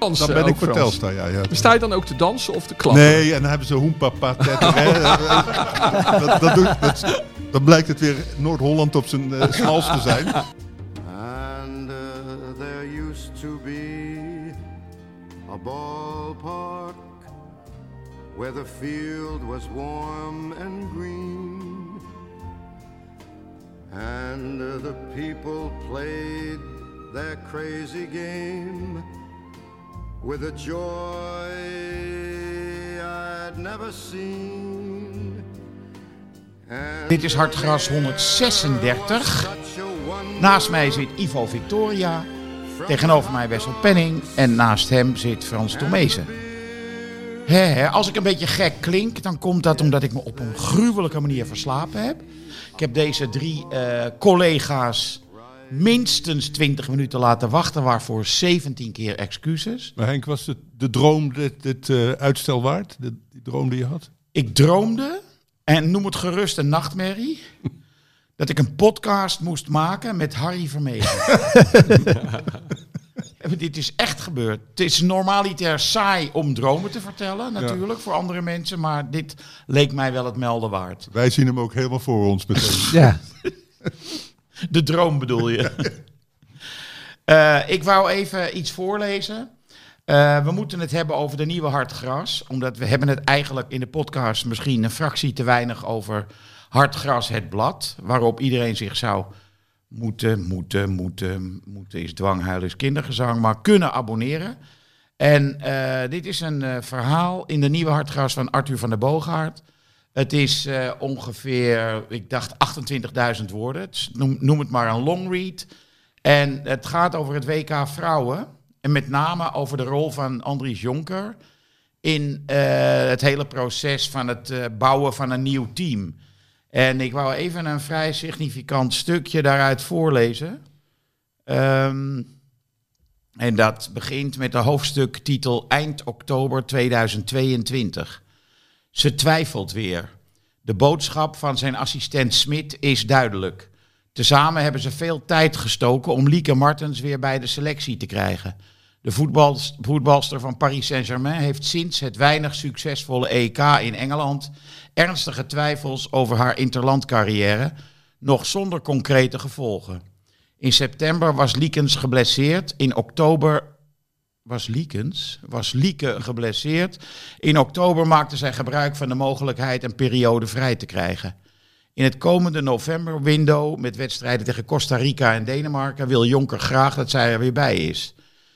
Dansen Dan ben ik ook, voor. Telstar, ja. ja. Sta je dan ook te dansen of te klappen? Nee, en dan hebben ze hoempapa dat, dat, doet, dat, dan blijkt het weer Noord-Holland op zijn eh, smalst te zijn. And uh, there used to be a ballpark where the field was warm and green. And uh, the people played their crazy game with a joy I'd never seen. Dit is Hartgras 136. such a wonderful Naast mij zit Ivo Victoria. Tegenover mij Wessel Penning. En naast hem zit Frans Tomezen. Als ik een beetje gek klink, dan komt dat omdat ik me op een gruwelijke manier verslapen heb. Ik heb deze drie eh, collega's minstens 20 minuten laten wachten, waarvoor 17 keer excuses. Maar Henk, was het de droom dit, dit eh, uitstel waard? De, die droom die je had? Ik droomde, en noem het gerust een nachtmerrie, dat ik een podcast moest maken met Harry Vermegen. Maar Dit is echt gebeurd. Het is normaliter saai om dromen te vertellen, natuurlijk, voor andere mensen. Maar dit leek mij wel het melden waard. Wij zien hem ook helemaal voor ons meteen. Ja, De droom bedoel je? Eh, ik wou even iets voorlezen. Eh, we moeten het hebben over de nieuwe Hartgras. Omdat we hebben het eigenlijk in de podcast misschien een fractie te weinig over Hartgras het blad. Waarop iedereen zich zou moeten, moeten, moeten, moeten is dwanghuil is kindergezang, maar kunnen abonneren. En eh, dit is een verhaal in de nieuwe Hartgras van Arthur van der Boogaard. Het is eh, ongeveer, ik dacht 28.000 woorden. Noem, noem het maar een long read. En het gaat over het WK Vrouwen. En met name over de rol van Andries Jonker in eh, het hele proces van het eh, bouwen van een nieuw team. En ik wou even een vrij significant stukje daaruit voorlezen. Ehm, en dat begint met de hoofdstuktitel Eind oktober 2022. Ze twijfelt weer. De boodschap van zijn assistent Smit is duidelijk. Tezamen hebben ze veel tijd gestoken om Lieke Martens weer bij de selectie te krijgen. De voetbals- voetbalster van Paris Saint-Germain heeft sinds het weinig succesvolle EK in Engeland ernstige twijfels over haar interlandcarrière, nog zonder concrete gevolgen. In september was Liekens geblesseerd. In oktober was Liekens, was Lieke geblesseerd. In oktober maakte zij gebruik van de mogelijkheid een periode vrij te krijgen. In het komende november-window met wedstrijden tegen Costa Rica en Denemarken wil Jonker graag dat zij er weer bij is.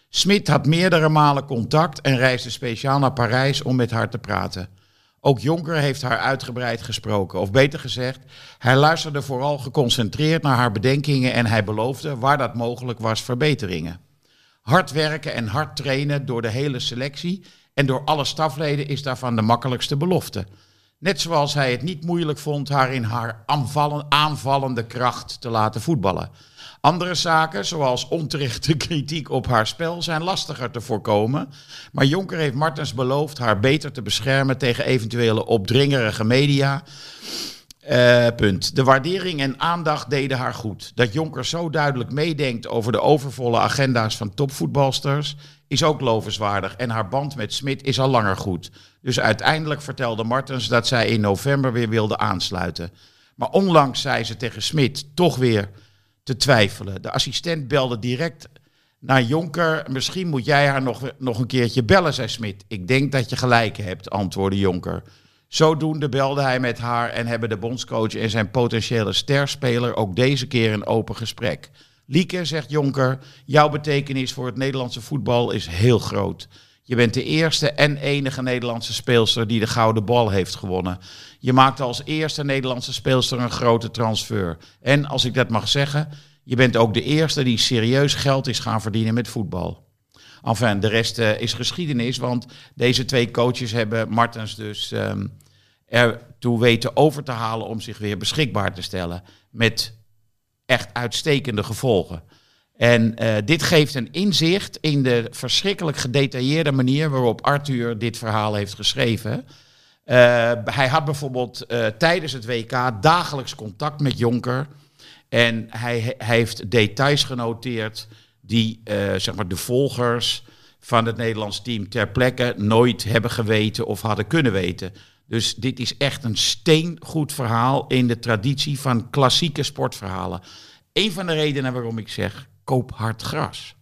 Smit had meerdere malen contact en reisde speciaal naar Parijs om met haar te praten. Ook Jonker heeft haar uitgebreid gesproken. Of beter gezegd, hij luisterde vooral geconcentreerd naar haar bedenkingen en hij beloofde, waar dat mogelijk was, verbeteringen. Hard werken en hard trainen door de hele selectie en door alle stafleden is daarvan de makkelijkste belofte. Net zoals hij het niet moeilijk vond haar in haar aanvallen, aanvallende kracht te laten voetballen. Andere zaken, zoals onterechte kritiek op haar spel, zijn lastiger te voorkomen. Maar Jonker heeft Martens beloofd haar beter te beschermen tegen eventuele opdringerige media. Eh, punt. De waardering en aandacht deden haar goed. Dat Jonker zo duidelijk meedenkt over de overvolle agenda's van topvoetbalsters is ook lovenswaardig. En haar band met Smit is al langer goed. Dus uiteindelijk vertelde Martens dat zij in november weer wilde aansluiten. Maar onlangs zei ze tegen Smit toch weer te twijfelen. De assistent belde direct naar Jonker. Misschien moet jij haar nog, nog een keertje bellen, zei Smit. Ik denk dat je gelijk hebt, antwoordde Jonker. Zodoende belde hij met haar en hebben de bondscoach en zijn potentiële sterspeler ook deze keer een open gesprek. Lieke, zegt Jonker, jouw betekenis voor het Nederlandse voetbal is heel groot. Je bent de eerste en enige Nederlandse speelster die de gouden bal heeft gewonnen. Je maakte als eerste Nederlandse speelster een grote transfer. En als ik dat mag zeggen, je bent ook de eerste die serieus geld is gaan verdienen met voetbal. Enfin, de rest eh, is geschiedenis, want deze twee coaches hebben Martens dus ehm ertoe weten over te halen om zich weer beschikbaar te stellen. Met echt uitstekende gevolgen. En eh, dit geeft een inzicht in de verschrikkelijk gedetailleerde manier waarop Arthur dit verhaal heeft geschreven. Eh, hij had bijvoorbeeld eh, tijdens het WK dagelijks contact met Jonker. En hij, hij heeft details genoteerd die zeg maar de volgers van het Nederlands team ter plekke nooit hebben geweten of hadden kunnen weten. Dus dit is echt een steengoed verhaal in de traditie van klassieke sportverhalen. Een van de redenen waarom ik zeg, koop hard gras.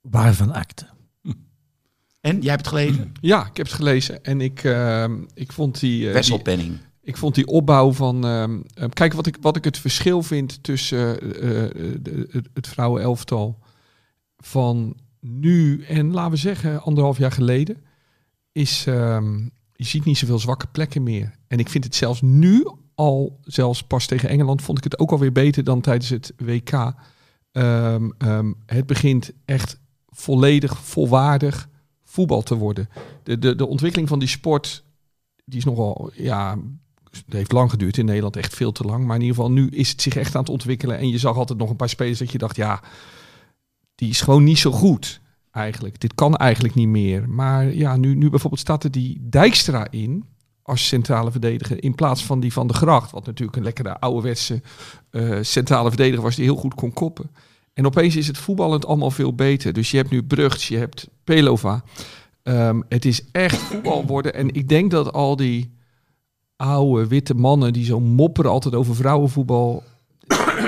Waarvan akte. En jij hebt het gelezen? Ja, ik heb het gelezen en ik, ehm, ik vond die, eh, die, Wesselpenning. ik vond die opbouw van. ehm, eh, kijk, wat ik, wat ik het verschil vind tussen eh, eh, de- het, vrouwenelftal van nu en laten we zeggen anderhalf jaar geleden, is ehm, je ziet niet zoveel zwakke plekken meer. En ik vind het zelfs nu al, zelfs pas tegen Engeland, vond ik het ook alweer beter dan tijdens het WK. Ehm, ehm, het begint echt volledig volwaardig voetbal te worden. De, de, de ontwikkeling van die sport, die is nogal, ja, het heeft lang geduurd in Nederland, echt veel te lang. Maar in ieder geval, nu is het zich echt aan het ontwikkelen. En je zag altijd nog een paar spelers dat je dacht, ja, die is gewoon niet zo goed eigenlijk. Dit kan eigenlijk niet meer. Maar ja, nu, nu bijvoorbeeld staat er die Dijkstra in als centrale verdediger in plaats van die van de Gracht. Wat natuurlijk een lekkere ouderwetse eh centrale verdediger was die heel goed kon koppen. En opeens is het voetballend allemaal veel beter. Dus je hebt nu Brugts, je hebt Pelova. Ehm, het is echt voetbal worden. En ik denk dat al die oude witte mannen die zo mopperen altijd over vrouwenvoetbal.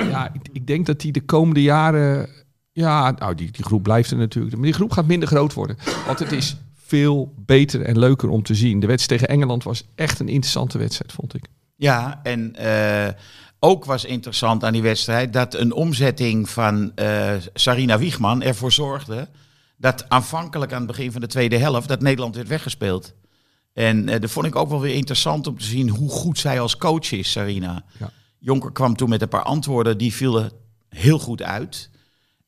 ja, ik, ik denk dat die de komende jaren. Ja, nou, die, die groep blijft er natuurlijk. Maar die groep gaat minder groot worden. Want het is veel beter en leuker om te zien. De wedstrijd tegen Engeland was echt een interessante wedstrijd, vond ik. Ja, en eh, ook was interessant aan die wedstrijd dat een omzetting van eh, Sarina Wiegman ervoor zorgde dat aanvankelijk aan het begin van de tweede helft dat Nederland werd weggespeeld. En eh, dat vond ik ook wel weer interessant om te zien hoe goed zij als coach is, Sarina. Ja. Jonker kwam toen met een paar antwoorden, die vielen heel goed uit.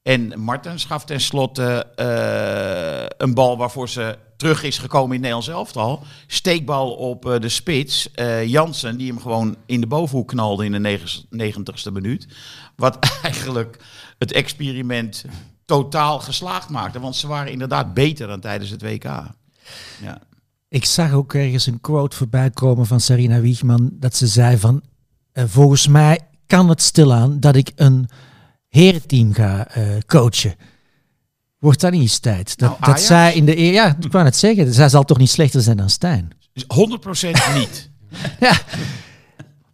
En Martens gaf tenslotte eh een bal waarvoor ze terug is gekomen in Nederlands elftal. Steekbal op eh, de spits. eh, Jansen, die hem gewoon in de bovenhoek knalde in de negentigste minuut. Wat eigenlijk het experiment totaal geslaagd maakte. Want ze waren inderdaad beter dan tijdens het WK. Ja. Ik zag ook ergens een quote voorbij komen van Sarina Wiegman. Dat ze zei van, volgens mij kan het stilaan dat ik een herenteam ga eh, coachen. Wordt dat niet eens tijd? Dat, Nou, dat zij in de eer, ja, ik wou het zeggen. Zij zal toch niet slechter zijn dan Stijn? Dus 100% niet. Ja.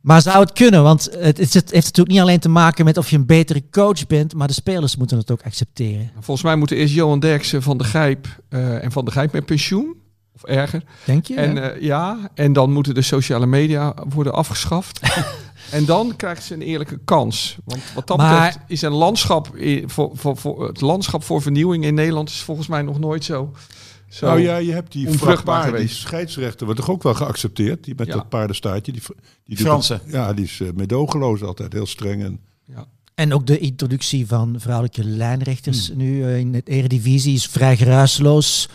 Maar zou het kunnen? Want het, het, het heeft natuurlijk niet alleen te maken met of je een betere coach bent, maar de spelers moeten het ook accepteren. Volgens mij moeten eerst Johan Derksen van de Gijp eh, en van de Gijp met pensioen. Of erger. Denk je? En eh, ja, en dan moeten de sociale media worden afgeschaft. en dan krijgt ze een eerlijke kans. Want wat dat Maar- betreft is een landschap i- voor, voor, voor het landschap voor vernieuwing in Nederland is volgens mij nog nooit zo. zo Nou ja, je hebt die onvruchtbaar vruchtbaar die scheidsrechter, wordt toch ook wel geaccepteerd? Die met Ja. dat paardenstaartje. Die, die doet Franse. het- ja, die is uh, medogeloos altijd, heel streng. En, En ook de introductie van vrouwelijke lijnrechters Hmm. nu eh, in het Eredivisie is vrij geruisloos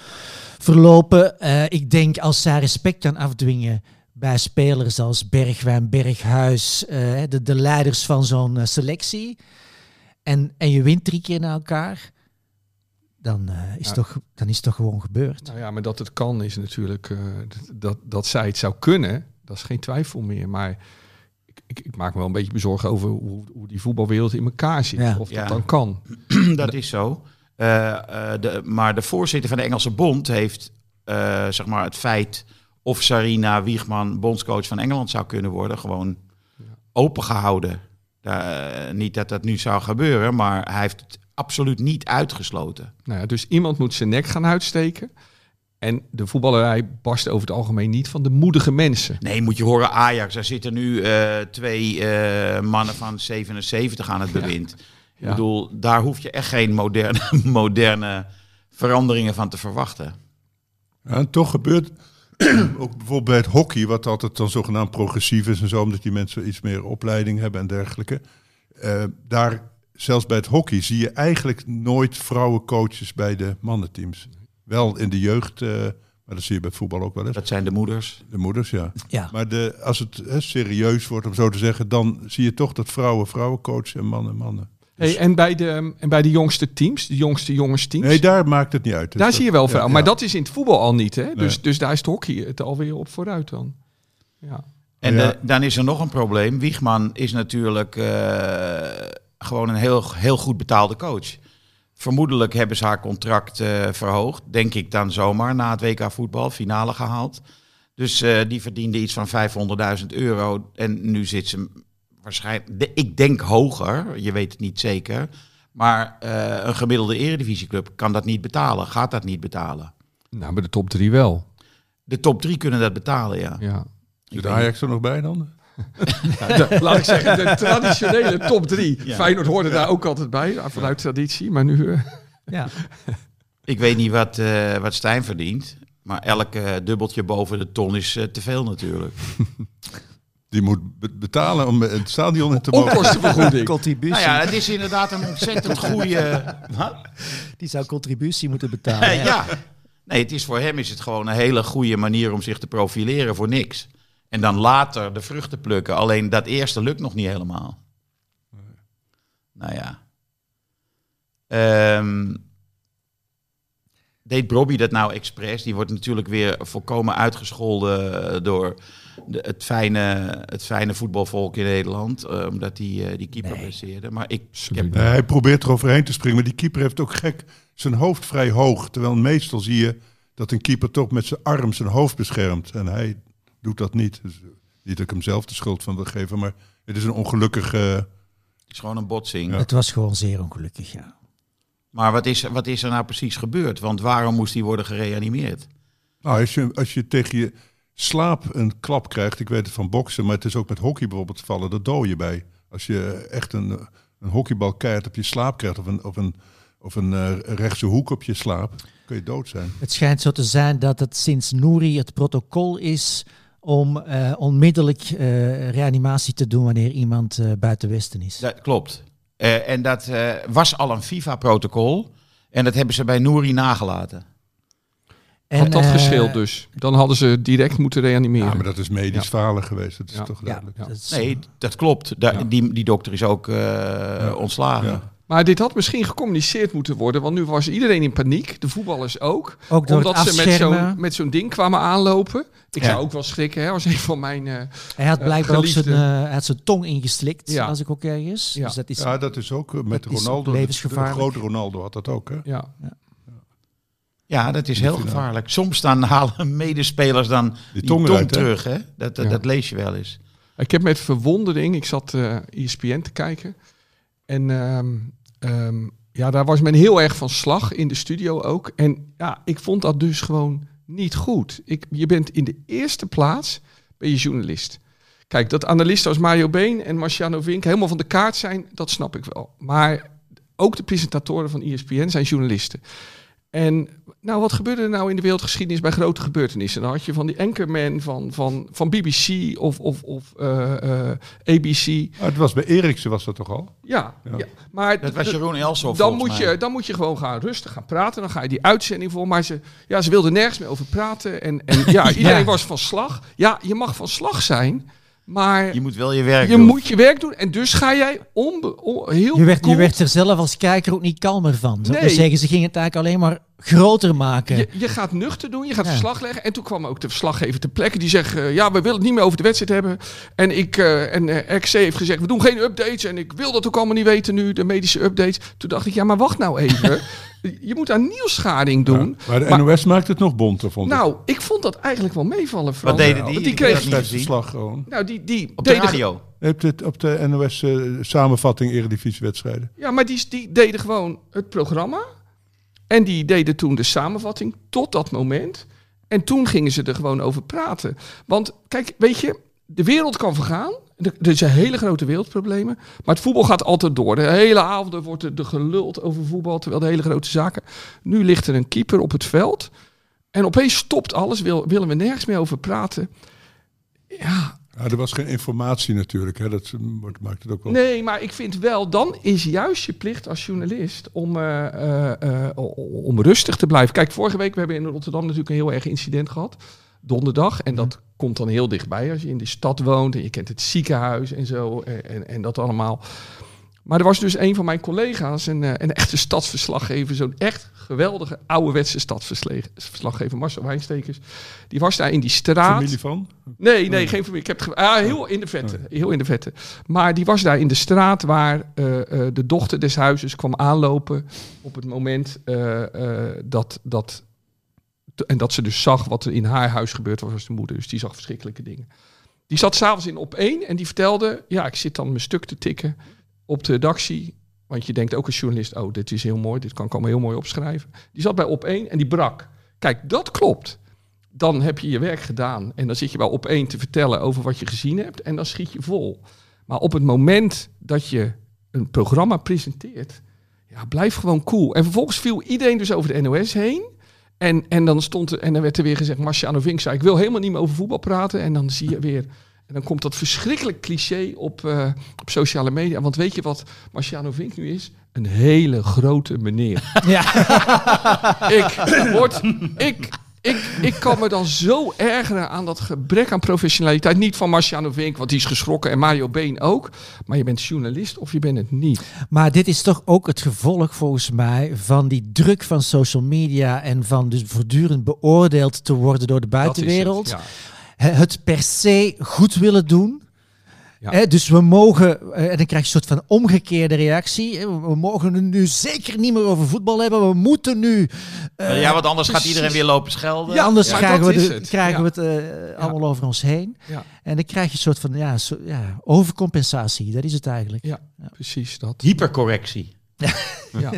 verlopen. Eh, ik denk als zij respect kan afdwingen bij spelers als Bergwijn, Berghuis, eh, de, de leiders van zo'n eh, selectie, en, en je wint drie keer na elkaar, dan, eh, is, Ja. toch, dan is het toch gewoon gebeurd. Nou ja, maar dat het kan is natuurlijk eh, dat, dat, zij het zou kunnen, dat is geen twijfel meer. Maar ik, ik, ik maak me wel een beetje bezorgd over hoe, hoe die voetbalwereld in elkaar zit. Ja. Of dat Ja. dan kan. dat is zo. Eh, eh, de, maar de voorzitter van de Engelse Bond heeft eh, zeg maar het feit of Sarina Wiegman bondscoach van Engeland zou kunnen worden, gewoon opengehouden. Eh, niet dat dat nu zou gebeuren, maar hij heeft het absoluut niet uitgesloten. Nou ja, dus iemand moet zijn nek gaan uitsteken. En de voetballerij barst over het algemeen niet van de moedige mensen. Nee, moet je horen, Ajax, daar zitten nu eh, twee eh, mannen van 77 aan het bewind. Ik Ja. bedoel, daar hoef je echt geen moderne, moderne veranderingen van te verwachten. ja, en toch gebeurt ook bijvoorbeeld bij het hockey, wat altijd dan zogenaamd progressief is en zo, omdat die mensen iets meer opleiding hebben en dergelijke. Eh, daar zelfs bij het hockey zie je eigenlijk nooit vrouwencoaches bij de mannenteams. Wel in de jeugd, eh, maar dat zie je bij voetbal ook wel eens. Dat zijn de moeders. De moeders, ja. Ja. Maar de, als het hè, serieus wordt, om zo te zeggen, dan zie je toch dat vrouwen vrouwen coachen en mannen mannen. Hey, en, bij de, en bij de jongste teams, de jongste jongensteams, Nee, daar maakt het niet uit. Dus daar dat- zie je wel veel. ja. Maar dat is in het voetbal al niet. Hè? Dus, Nee. dus daar is het hockey het alweer op vooruit dan. Ja. En Ja. de- dan is er nog een probleem. Wiegman is natuurlijk eh, gewoon een heel, heel goed betaalde coach. Vermoedelijk hebben ze haar contract eh, verhoogd. Denk ik dan zomaar na het WK voetbal, finale gehaald. Dus eh, die verdiende iets van 500.000 euro. En nu zit ze waarschijnlijk, de- ik denk hoger, je weet het niet zeker. Maar eh, een gemiddelde eredivisieclub kan dat niet betalen, gaat dat niet betalen. Nou, bij de top drie wel. De top drie kunnen dat betalen, ja. Ja. Zit Ajax er nog bij dan? De- laat ik zeggen, de traditionele top drie. Ja. Feyenoord hoorde daar ook altijd bij, vanuit traditie. Maar nu... eh, Ja. Ik weet niet wat, eh, wat Stijn verdient. Maar elk eh, dubbeltje boven de ton is eh, te veel natuurlijk. Die moet be- betalen om het stadion in te mogen. onkostenvergoeding. Contributie. Nou ja, het is inderdaad een ontzettend goede... Wat? Die zou contributie moeten betalen. Ja. Nee, het is voor hem is het gewoon een hele goede manier om zich te profileren voor niks. En dan later de vruchten plukken. Alleen dat eerste lukt nog niet helemaal. Nou ja. Ehm, deed Bobby dat nou expres? Die wordt natuurlijk weer volkomen uitgescholden eh, door de, het, fijne, het fijne voetbalvolk in Nederland. eh, omdat hij eh, die keeper Nee. blesseerde. Maar ik, ik Absoluut. heb Nee, hij probeert er overheen te springen, maar die keeper heeft ook gek zijn hoofd vrij hoog. Terwijl meestal zie je dat een keeper toch met zijn arm zijn hoofd beschermt. En hij doet dat niet. Dus, eh, niet dat ik hem zelf de schuld van wil geven, maar het is een ongelukkige... het is gewoon een botsing. Het was gewoon zeer ongelukkig, ja. Maar wat is, wat is er nou precies gebeurd? Want waarom moest hij worden gereanimeerd? Nou, als je, als je tegen je slaap een klap krijgt, ik weet het van boksen, maar het is ook met hockey bijvoorbeeld vallen, dat dood je bij. Als je echt een, een hockeybal keihard op je slaap krijgt, of een, of een, of een eh, rechtse hoek op je slaap, kun je dood zijn. Het schijnt zo te zijn dat het sinds Nouri het protocol is om eh, onmiddellijk eh, reanimatie te doen wanneer iemand eh, buiten Westen is. Dat klopt. Eh, en dat eh, was al een FIFA-protocol. En dat hebben ze bij Nouri nagelaten. Had dat eh, gescheeld dus. Dan hadden ze direct moeten reanimeren. Ja, maar dat is medisch falen geweest, dat is Ja. toch duidelijk. Ja. dat is- Nee, dat klopt. Da- die, die dokter is ook eh, ontslagen. Ja. Maar dit had misschien gecommuniceerd moeten worden, want nu was iedereen in paniek, de voetballers ook. Ook door omdat ze met zo'n, met zo'n ding kwamen aanlopen. Ik Ja. zou ook wel schrikken hè, als een van mijn... eh, Hij had blijkbaar ook zijn, eh, had zijn tong ingeslikt, Ja. als ik ook ergens. Ja. Dus dat is, Ja, dat is ook met Dat is Ronaldo. De, grote Ronaldo had dat ook, hè? ja. Ja, dat is de heel gevaarlijk. Soms dan halen medespelers dan die, tong tong, eruit, hè? terug. Hè? Dat, dat, Ja. dat lees je wel eens. Ik heb met verwondering, ik zat eh ESPN te kijken. En ehm, ehm, ja, daar was men heel erg van slag in de studio ook. En ja, ik vond dat dus gewoon niet goed. Ik, je bent in de eerste plaats, ben je journalist. Kijk, dat analisten als Mario Been en Marciano Vink helemaal van de kaart zijn, dat snap ik wel. Maar ook de presentatoren van ESPN zijn journalisten. En nou, wat gebeurde er nou in de wereldgeschiedenis bij grote gebeurtenissen? Dan had je van die anchorman van, van, van BBC of, of, of eh, eh, ABC. Ah, het was bij Eriksen was dat toch al? Ja, Ja. ja. maar Dat was Jeroen Elsof dan moet, mij. je, dan moet je gewoon gaan rustig gaan praten. Dan ga je die uitzending voor. Maar ze, ja, ze wilden nergens meer over praten. En, en ja, iedereen Ja. was van slag. Ja, je mag van slag zijn. Maar Je moet wel je werk je doen. moet je werk doen. En dus ga jij onbe, on- heel je, werd, je werd er zelf als kijker ook niet kalmer van. Nee. zeggen, ze gingen het eigenlijk alleen maar groter maken. Je, je gaat nuchter doen, je gaat Ja. verslag leggen. En toen kwam ook de verslaggever ter plekke die zegt... eh, ja, we willen het niet meer over de wedstrijd hebben. En, ik, eh, en eh, RKC heeft gezegd, we doen geen updates. En ik wil dat ook allemaal niet weten nu, de medische updates. Toen dacht ik, ja, maar wacht nou even. je moet aan nieuwsgaring doen. Ja. Maar de Maar- NOS maakt het nog bonter, vond ik. Nou, ik vond dat eigenlijk wel meevallen, Frans. Wat deden Want die? die gezien. Wedstrijdverslag gewoon. Nou, die, die Op de radio. Je hebt het op de NOS eh, samenvatting Eredivisiewedstrijden. Ja, maar die, die deden gewoon het programma. En die deden toen de samenvatting tot dat moment. En toen gingen ze er gewoon over praten. Want kijk, weet je, de wereld kan vergaan. Er zijn hele grote wereldproblemen. Maar het voetbal gaat altijd door. De hele avond wordt er er geluld over voetbal, terwijl de hele grote zaken. Nu ligt er een keeper op het veld. En opeens stopt alles, wil, willen we nergens meer over praten. Ja, Ja, er was geen informatie natuurlijk. Hè. Dat maakt maakt het ook wel... Nee, maar ik vind wel, dan is juist je plicht als journalist om, eh, eh, eh, om rustig te blijven. Kijk, vorige week we hebben in Rotterdam natuurlijk een heel erg incident gehad. Donderdag. En dat komt dan heel dichtbij als je in de stad woont en je kent het ziekenhuis en zo. En, en, en dat allemaal. Maar er was dus een van mijn collega's, een, eh, een echte stadsverslaggever, zo'n echt geweldige ouderwetse stadsverslaggever, Marcel Wijnstekers. Die was daar in die straat. Familie van? Nee, nee, geen familie. Ik heb het ah, heel in de vette, heel in de vette. Maar die was daar in de straat waar eh, eh, de dochter des huizes kwam aanlopen op het moment dat dat en dat ze dus zag wat er in haar huis gebeurd was, was de moeder. Dus die zag verschrikkelijke dingen. Die zat s'avonds in op één en die vertelde: ja, ik zit dan mijn stuk te tikken op de redactie. Want je denkt ook als journalist, oh, dit is heel mooi, dit kan ik allemaal heel mooi opschrijven. Die zat bij op één en die brak. Kijk, dat klopt. Dan heb je je werk gedaan en dan zit je bij op één te vertellen over wat je gezien hebt en dan schiet je vol. Maar op het moment dat je een programma presenteert, ja, blijf gewoon cool. En vervolgens viel iedereen dus over de NOS heen. En, en dan stond en dan werd er weer gezegd, Marciano Vink zei, ik wil helemaal niet meer over voetbal praten. En dan zie je weer, en dan komt dat verschrikkelijk cliché op, eh, op sociale media. Want weet je wat Marciano Vink nu is? Een hele grote meneer. Ja. ik, word, ik, ik, ik kan me dan zo ergeren aan dat gebrek aan professionaliteit. Niet van Marciano Vink, want die is geschrokken. En Mario Been ook. Maar je bent journalist of je bent het niet. Maar dit is toch ook het gevolg volgens mij van die druk van social media en van dus voortdurend beoordeeld te worden door de Dat is het, buitenwereld. Het per se goed willen doen. Ja. Dus we mogen, eh, en dan krijg je een soort van omgekeerde reactie. We mogen het nu zeker niet meer over voetbal hebben. We moeten nu. eh, ja, want anders gaat iedereen weer lopen schelden. Ja, anders krijgen, we, de- het. krijgen Ja. we het allemaal over ons heen. Ja. En dan krijg je een soort van ja, overcompensatie. Dat is het eigenlijk. Ja, precies dat. Hypercorrectie. Ja.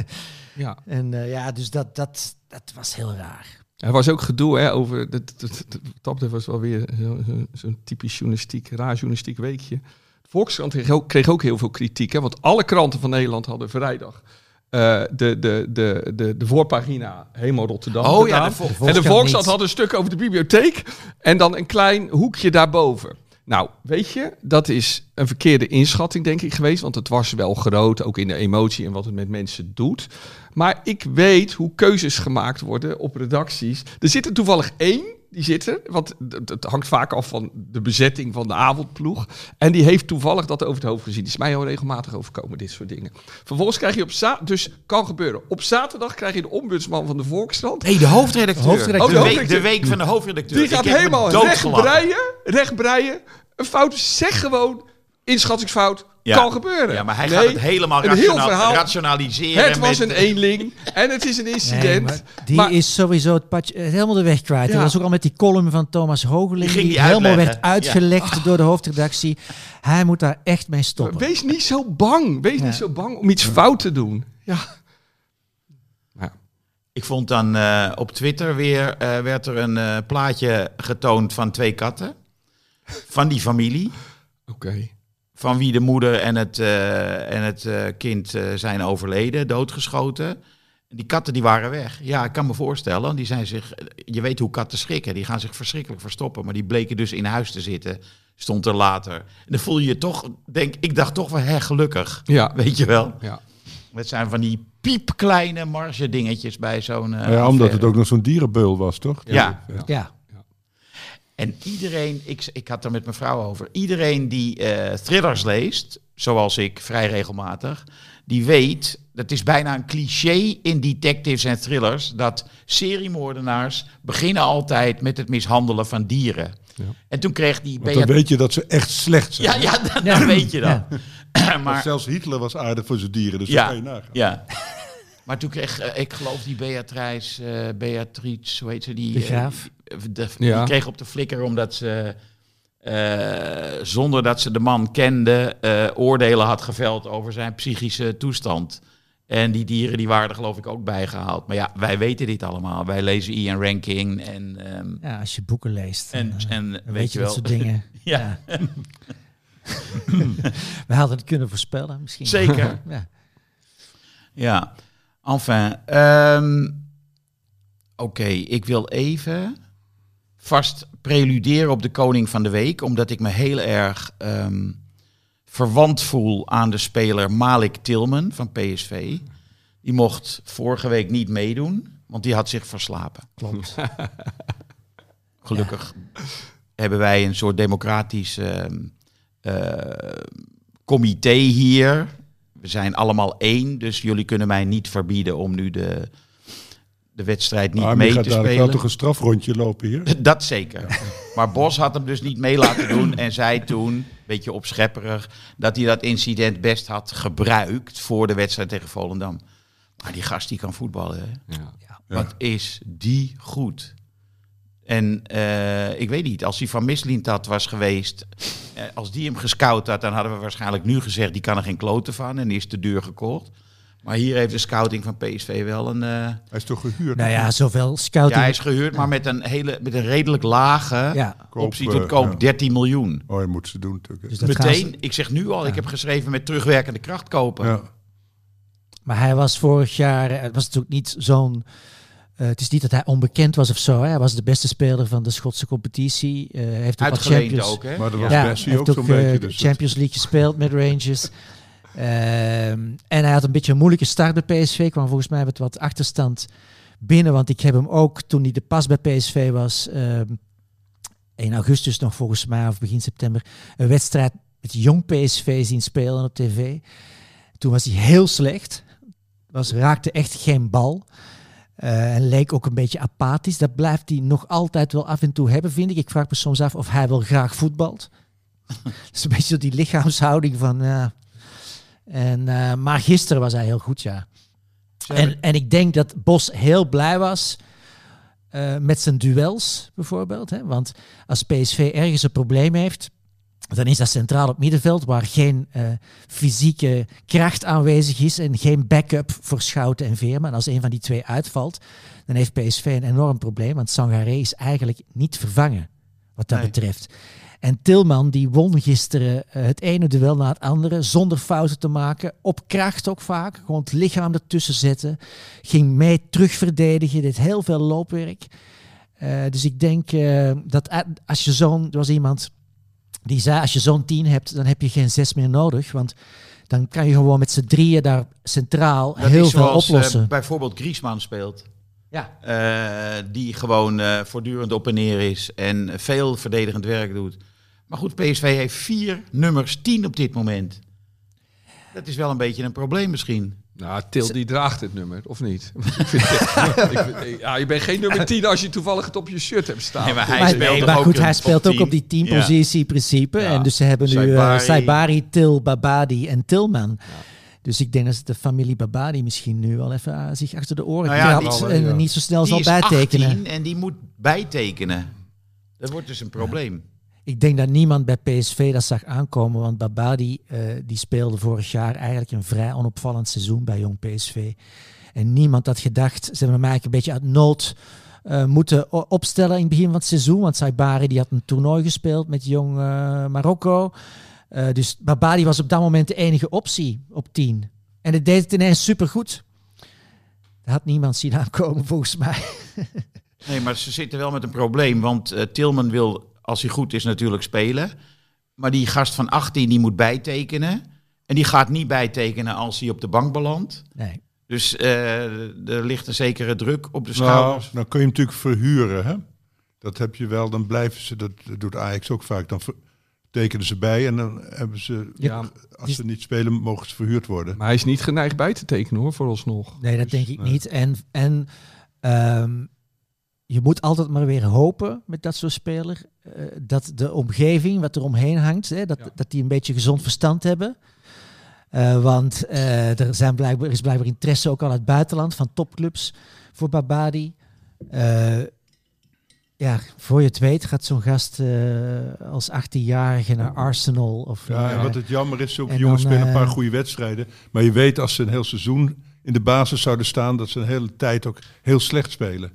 ja. En eh, ja, dus dat, dat, dat was heel raar. Er was ook gedoe hè, over. Dat, dat, dat, dat betreft was wel weer zo- zo- zo'n typisch journalistiek, raar journalistiek weekje. De Volkskrant kreeg ook, kreeg ook heel veel kritiek. Hè, want alle kranten van Nederland hadden vrijdag. eh, de, de, de, de, de voorpagina helemaal Rotterdam. Oh ja, gedaan. de Vol- en de Volkskrant Volkskrant niet. had een stuk over de bibliotheek. En dan een klein hoekje daarboven. Nou, weet je, dat is een verkeerde inschatting, denk ik, geweest. Want het was wel groot, ook in de emotie en wat het met mensen doet. Maar ik weet hoe keuzes gemaakt worden op redacties. Er zit er toevallig één, die zit er. Want het hangt vaak af van de bezetting van de avondploeg. En die heeft toevallig dat over het hoofd gezien. Die is mij heel regelmatig overkomen, dit soort dingen. Vervolgens krijg je op zaterdag, dus kan gebeuren. Op zaterdag krijg je de ombudsman van de Volkskrant. Nee, de hoofdredacteur. Hoofdredacteur. Oh, de, de week, de van de hoofdredacteur. Die gaat helemaal doodgelachen. rechtbreien, rechtbreien. Een fout, zeg gewoon, inschattingsfout, Ja. kan gebeuren. Ja, maar hij Nee, gaat het helemaal een heel rationa- verhaal. rationaliseren. Het was met- een eenling en het is een Nee, incident. maar die Maar- is sowieso het padje, helemaal de weg kwijt. Ja. Dat was ook al met die column van Thomas Hogeling. Die helemaal uitleggen. werd uitgelegd door de hoofdredactie. Hij moet daar echt mee stoppen. Wees niet zo bang. Wees Ja. niet zo bang om iets fout te doen. Ja. Ja. Ik vond dan eh, op Twitter weer, eh, werd er een eh, plaatje getoond van twee katten. Van die familie. Oké. Van wie de moeder en het, eh, en het eh, kind eh, zijn overleden, doodgeschoten. Die katten die waren weg. Ja, ik kan me voorstellen. Die zijn zich, je weet hoe katten schrikken. Die gaan zich verschrikkelijk verstoppen. Maar die bleken dus in huis te zitten. Stond er later. En dan voel je je toch, denk ik, dacht toch wel, hè, gelukkig. Ja. Weet je wel? Ja. Het zijn van die piepkleine marge dingetjes bij zo'n. ja, omdat het ook nog zo'n dierenbeul was, toch? Ja. Ja. En iedereen, ik, ik had er met mijn vrouw over, iedereen die eh, thrillers leest, zoals ik vrij regelmatig, die weet, dat is bijna een cliché in detectives en thrillers, dat seriemoordenaars beginnen altijd met het mishandelen van dieren. Ja. En toen kreeg die Want dan Beat- weet je dat ze echt slecht zijn. Ja, ja, dat, dat weet je dan. Maar, zelfs Hitler was aardig voor zijn dieren, dus Ja. dat kan je nagaan. ja. Maar toen kreeg, eh, ik geloof die Beatrice, eh Beatrice, hoe heet ze? Die, De Graaf. De- Ja. Die kreeg op de flikker omdat ze, eh, zonder dat ze de man kende, eh, oordelen had geveld over zijn psychische toestand. En die dieren die waren er geloof ik ook bijgehaald. Maar ja, wij weten dit allemaal. Wij lezen Ian Ranking en... ehm, ja, als je boeken leest. en, dan, eh, en dan weet je dat wel... soort dingen. Ja. Ja. We hadden het kunnen voorspellen misschien. Zeker. Ja. Ja, enfin. ehm, Oké, ik wil even vast preluderen op de koning van de week, omdat ik me heel erg ehm, verwant voel aan de speler Malik Tilman van PSV. Die mocht vorige week niet meedoen, want die had zich verslapen. Klopt. Gelukkig hebben wij een soort democratisch ehm, eh, comité hier. We zijn allemaal één, dus jullie kunnen mij niet verbieden om nu de, de wedstrijd niet Maar mee gaat te dadelijk spelen. wel toch een strafrondje lopen hier? Dat zeker. Maar Bos had hem dus niet mee laten doen en zei toen, een beetje opschepperig, dat hij dat incident best had gebruikt voor de wedstrijd tegen Volendam. Maar die gast die kan voetballen, hè? Ja. Wat is die goed? En eh, ik weet niet, als hij van Mislintat was geweest, eh, als die hem gescout had, dan hadden we waarschijnlijk nu gezegd, die kan er geen kloten van en die is te duur gekocht. Maar hier heeft de scouting van PSV wel een... eh, Hij is toch gehuurd? nou ja, zoveel scouting. ja, hij is gehuurd, maar met een, hele, met een redelijk lage Ja, Koop, optie tot eh, koop, ja. 13 miljoen. Oh, je moet ze doen natuurlijk. dus Meteen, ze- ik zeg nu al, ik heb geschreven met terugwerkende kracht kopen. ja. Maar hij was vorig jaar, eh, het was natuurlijk niet zo'n. eh, het is niet dat hij onbekend was of zo. Hè. Hij was de beste speler van de Schotse competitie. Eh, hij heeft ook Champions, ook, hè? Maar dat was ja, ook heeft zo'n ook eh, beetje. de Dus Champions League gespeeld met Rangers. Ehm, en hij had een beetje een moeilijke start bij PSV. Kwam volgens mij met wat achterstand binnen. Want ik heb hem ook toen hij de pas bij PSV was. ehm, in augustus nog volgens mij, of begin september. Een wedstrijd met jong PSV zien spelen op tv. Toen was hij heel slecht. Was, raakte echt geen bal. Eh, en leek ook een beetje apathisch. Dat blijft hij nog altijd wel af en toe hebben, vind ik. Ik vraag me soms af of hij wel graag voetbalt. Dat is een beetje zo die lichaamshouding van... en, eh, maar gisteren was hij heel goed, ja. En, en ik denk dat Bos heel blij was eh, met zijn duels, bijvoorbeeld. Hè? Want als PSV ergens een probleem heeft, dan is dat centraal op middenveld, waar geen eh, fysieke kracht aanwezig is en geen backup voor Schouten en Veerman. En als een van die twee uitvalt, dan heeft PSV een enorm probleem, want Sangaré is eigenlijk niet vervangen, wat dat Nee. betreft. En Tilman die won gisteren eh, het ene duel na het andere, zonder fouten te maken, op kracht ook vaak, gewoon het lichaam ertussen zetten, ging mee terugverdedigen, deed heel veel loopwerk. Eh, dus ik denk eh, dat als je zo'n, er was iemand die zei, als je zo'n tien hebt, dan heb je geen zes meer nodig, want dan kan je gewoon met z'n drieën daar centraal Dat heel veel zoals oplossen. bijvoorbeeld Griezmann speelt. ja. Die gewoon voortdurend op en neer is en veel verdedigend werk doet. Maar goed, PSV heeft vier nummers 10 op dit moment. Dat is wel een beetje een probleem misschien. Nou, Til die draagt het nummer, of niet? Ik vind het- ik vind- ja, je bent geen nummer 10 als je toevallig het op je shirt hebt staan. Nee, maar hij Maar, speelt maar ook goed, hij speelt top ook op 10? die teampositie principe. Ja. En dus ze hebben nu eh, Saibari. Saibari, Til, Babadi en Tilman. Dus ik denk dat de familie Babadi misschien nu wel even eh, zich achter de oren Nou ja, krabt die- en ja. niet zo snel Die zal is bijtekenen. 18 en die moet bijtekenen. Dat wordt dus een probleem. Ik denk dat niemand bij PSV dat zag aankomen, want Babadi eh, die speelde vorig jaar eigenlijk een vrij onopvallend seizoen bij jong PSV. En niemand had gedacht, ze hebben hem eigenlijk een beetje uit nood eh, moeten opstellen in het begin van het seizoen. Want Saibari die had een toernooi gespeeld met jong eh, Marokko. Dus Babadi was op dat moment de enige optie op 10. En het deed het ineens supergoed. Dat had niemand zien aankomen volgens mij. Nee, maar ze zitten wel met een probleem. Want Tilman wil, als hij goed is, natuurlijk spelen. Maar die gast van 18 die moet bijtekenen. En die gaat niet bijtekenen als hij op de bank belandt. Nee. Dus eh, er ligt een zekere druk op de Nou, schouders. dan kun je hem natuurlijk verhuren. Hè? Dat heb je wel, dan blijven ze, dat doet Ajax ook vaak. Dan ver- tekenen ze bij en dan hebben ze, Ja, als ze niet spelen, mogen ze verhuurd worden. maar hij is niet geneigd bij te tekenen hoor, vooralsnog. Nee, dat denk ik nee. niet. En, en ehm, je moet altijd maar weer hopen met dat soort speler eh, dat de omgeving, wat er omheen hangt, hè, dat, Ja. dat die een beetje gezond verstand hebben. Eh, want eh, er, zijn blijkbaar, er is blijkbaar interesse ook al uit het buitenland van topclubs voor Babadi. Eh, ja, voor je het weet gaat zo'n gast eh, als 18-jarige naar Arsenal. Of, Ja, en wat het jammer is, zulke en jongens spelen een paar goede wedstrijden. Maar je weet als ze een heel seizoen in de basis zouden staan, dat ze een hele tijd ook heel slecht spelen.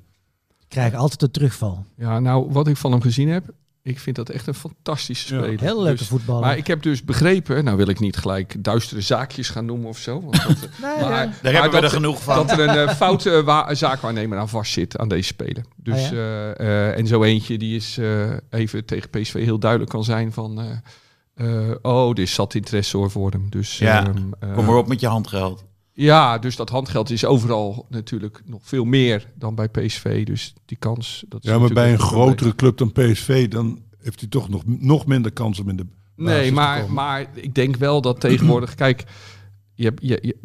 Krijgen altijd een terugval. Ja, nou, wat ik van hem gezien heb, Ik vind dat echt een fantastische Ja. speler. Heel leuke Dus- voetballer. Maar ik heb dus begrepen, nou wil ik niet gelijk duistere zaakjes gaan noemen of zo. Want dat, Nee, maar, ja. Daar maar hebben we er genoeg van. Dat er een eh, foute wa- zaakwaarnemer aan vastzit aan deze speler. Dus, Oh eh, eh, en zo eentje die is eh, even tegen PSV heel duidelijk kan zijn van... eh, eh, oh, er is zat interesse hoor voor hem. Dus, Ja, ehm, eh, Kom maar op met je handgeld. Ja, dus dat handgeld is overal natuurlijk nog veel meer dan bij PSV. Dus die kans... Dat is Ja, maar bij een grotere club dan PSV, dan heeft hij toch nog, nog minder kans om in de Nee, maar, maar ik denk wel dat tegenwoordig... Kijk, je, je, je-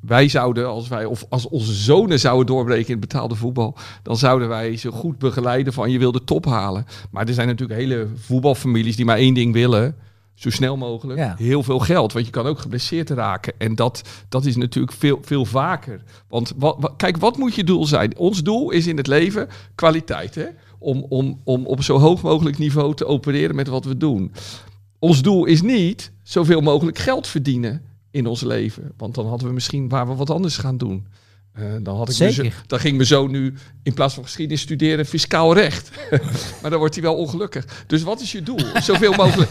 wij zouden, als wij of als onze zonen zouden doorbreken in het betaalde voetbal... dan zouden wij ze goed begeleiden van je wil de top halen. Maar er zijn natuurlijk hele voetbalfamilies die maar één ding willen... Zo snel mogelijk. Ja. Heel veel geld. Want je kan ook geblesseerd raken. En dat, dat is natuurlijk veel, veel vaker. Want wat, wat- kijk, wat moet je doel zijn? Ons doel is in het leven kwaliteit. Hè? Om, om, om op zo hoog mogelijk niveau te opereren met wat we doen. Ons doel is niet zoveel mogelijk geld verdienen in ons leven. Want dan hadden we misschien waar we wat anders gaan doen. Eh, dan, had ik Zeker. dan ging mijn zoon nu in plaats van geschiedenis studeren fiscaal recht. maar dan wordt hij wel ongelukkig. Dus wat is je doel? Zoveel mogelijk,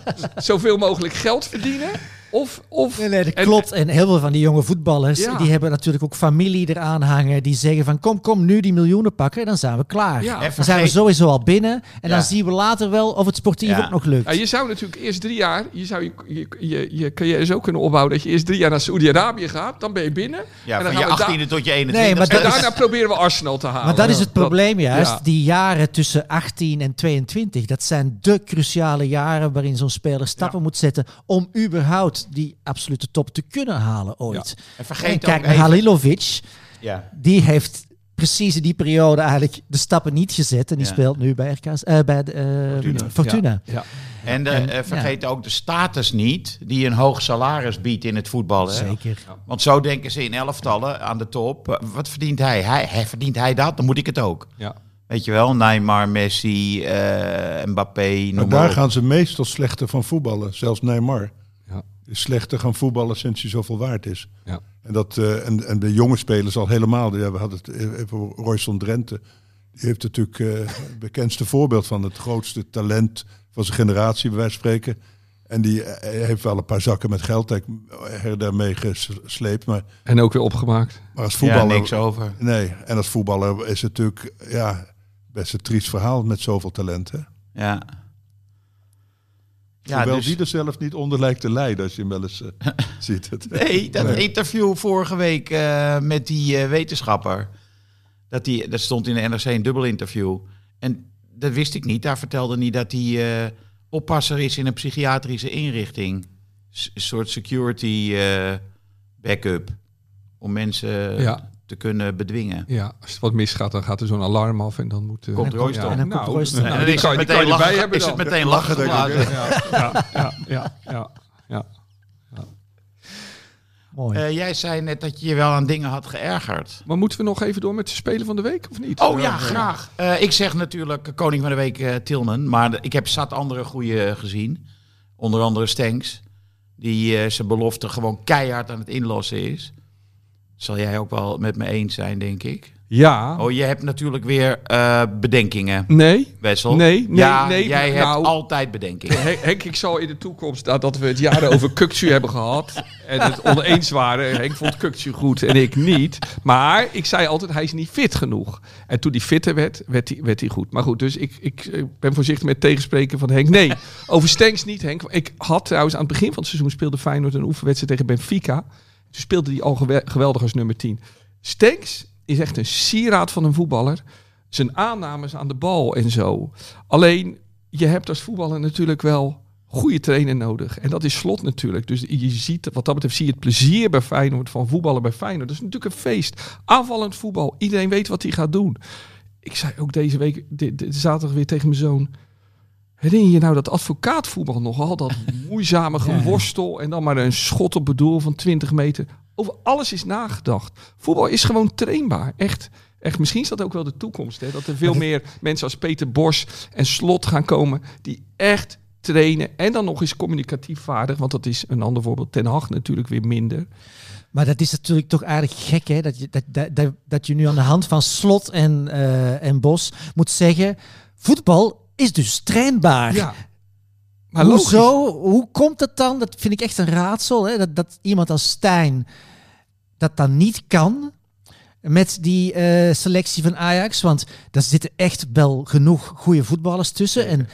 zoveel mogelijk geld verdienen? Of, of Nee, nee, dat en- klopt. En heel veel van die jonge voetballers, Ja. die hebben natuurlijk ook familie eraan hangen. Die zeggen van kom, kom nu die miljoenen pakken en dan zijn we klaar. Ja. Dan zijn we sowieso al binnen. En Ja. dan zien we later wel of het sportief Ja. ook nog lukt. Ja, je zou natuurlijk eerst drie jaar, je zou je, je, je, je carrière zo kunnen opbouwen dat je eerst drie jaar naar Saoedi-Arabië gaat, dan ben je binnen. Ja, en dan van je gaan we 18e tot je 21e. Nee, maar En dat is- daarna proberen we Arsenal te halen. Maar dat is het probleem juist. ja. Die jaren tussen 18 en 22, dat zijn de cruciale jaren waarin zo'n speler stappen moet zetten om überhaupt die absolute top te kunnen halen ooit. En En vergeet kijk ook naar Halilovic, Ja. die heeft precies in die periode eigenlijk de stappen niet gezet en die Ja. speelt nu bij, RK's, eh, bij de, eh, Fortuna. Fortuna. Ja. En, eh, En, eh, vergeet ook de status niet die een hoog salaris biedt in het voetbal. Hè? Zeker. Want zo denken ze in elftallen aan de top. Wat verdient hij? hij? hij verdient hij dat? Dan moet ik het ook. Ja. Weet je wel, Neymar, Messi, eh, Mbappé, noem Maar daar op. gaan ze meestal slechter van voetballen. Zelfs Neymar slechter gaan voetballen sinds hij zoveel waard is. Ja. En, dat, eh, en, en de jonge spelers al helemaal. Ja, we hadden het even over Royston Drenthe. Die heeft natuurlijk eh, het bekendste voorbeeld van het grootste talent van zijn generatie, bij wijze van spreken. En die eh, heeft wel een paar zakken met geld eh, her daarmee gesleept. Maar, En ook weer opgemaakt. maar als Ja, voetballer... niks over. Nee, en als voetballer is het natuurlijk ja, best een triest verhaal met zoveel talent. Hè? Ja. Ja, Hoewel dus- die er zelf niet onder lijkt te lijden als je hem wel eens eh, ziet. Het, Nee, dat Nee. interview vorige week eh, met die eh, wetenschapper. Dat, die, dat stond in de NRC een dubbel interview. En dat wist ik niet. Daar vertelde hij dat hij eh, oppasser is in een psychiatrische inrichting. S- Een soort security eh, backup. Om mensen Ja. Te kunnen bedwingen. Ja, als het wat misgaat, dan gaat er zo'n alarm af en dan moet... eh, Komt Royston. En dan komt nou, Royston. nou, en dan die is kan, het meteen lachen, hebben is het meteen lachen. Ja, ja, ja, ja, ja. Mooi. Eh, jij zei net dat je je wel aan dingen had geërgerd. Maar moeten we nog even door met de Spelen van de Week, of niet? Oh ja, graag. Eh, ik zeg natuurlijk Koning van de Week eh, Tilman. Maar ik heb zat andere goede gezien. Onder andere Stenks. Die eh, zijn belofte gewoon keihard aan het inlossen is. Zal jij ook wel met me eens zijn, denk ik. Ja. Oh, je hebt natuurlijk weer eh, bedenkingen, Nee. Wessel. Nee, nee, ja, nee, jij nou- hebt altijd bedenkingen. Henk, Henk, ik zal in de toekomst, nadat we het jaren over Kukcu hebben gehad en het oneens waren, Henk vond Kukcu goed en ik niet. Maar ik zei altijd, hij is niet fit genoeg. En toen hij fitter werd, werd hij, werd hij goed. Maar goed, dus ik, ik, ik ben voorzichtig met tegenspreken van Henk. Nee, over Stenks niet, Henk. Ik had trouwens aan het begin van het seizoen speelde Feyenoord een oefenwedstrijd tegen Benfica. Speelde hij al gewe- geweldig als nummer 10. Stenks is echt een sieraad van een voetballer. Zijn aannames aan de bal en zo. Alleen, je hebt als voetballer natuurlijk wel goede trainer nodig. En dat is slot natuurlijk. Dus je ziet, wat dat betreft, zie je het plezier bij Feyenoord van voetballen bij Feyenoord. Dat is natuurlijk een feest. Aanvallend voetbal. Iedereen weet wat hij gaat doen. Ik zei ook deze week, zaterdag weer tegen mijn zoon. Herinner je nou dat advocaatvoetbal nogal? Dat moeizame geworstel en dan maar een schot op bedoel van 20 meter. Over alles is nagedacht. Voetbal is gewoon trainbaar. Echt. Echt, misschien is dat ook wel de toekomst. Hè? Dat er veel meer mensen als Peter Bos en Slot gaan komen die echt trainen. En dan nog eens communicatief vaardig. Want dat is een ander voorbeeld. Ten Hag natuurlijk weer minder. Maar dat is natuurlijk toch aardig gek, hè? Dat je, dat, dat, dat, je nu aan de hand van Slot en, eh, en Bos moet zeggen... Voetbal is dus trainbaar. Ja. Maar logisch. Hoezo? Hoe komt het dan? Dat vind ik echt een raadsel. Hè? Dat, dat iemand als Stijn dat dan niet kan met die eh, selectie van Ajax. Want daar zitten echt wel genoeg goede voetballers tussen. En,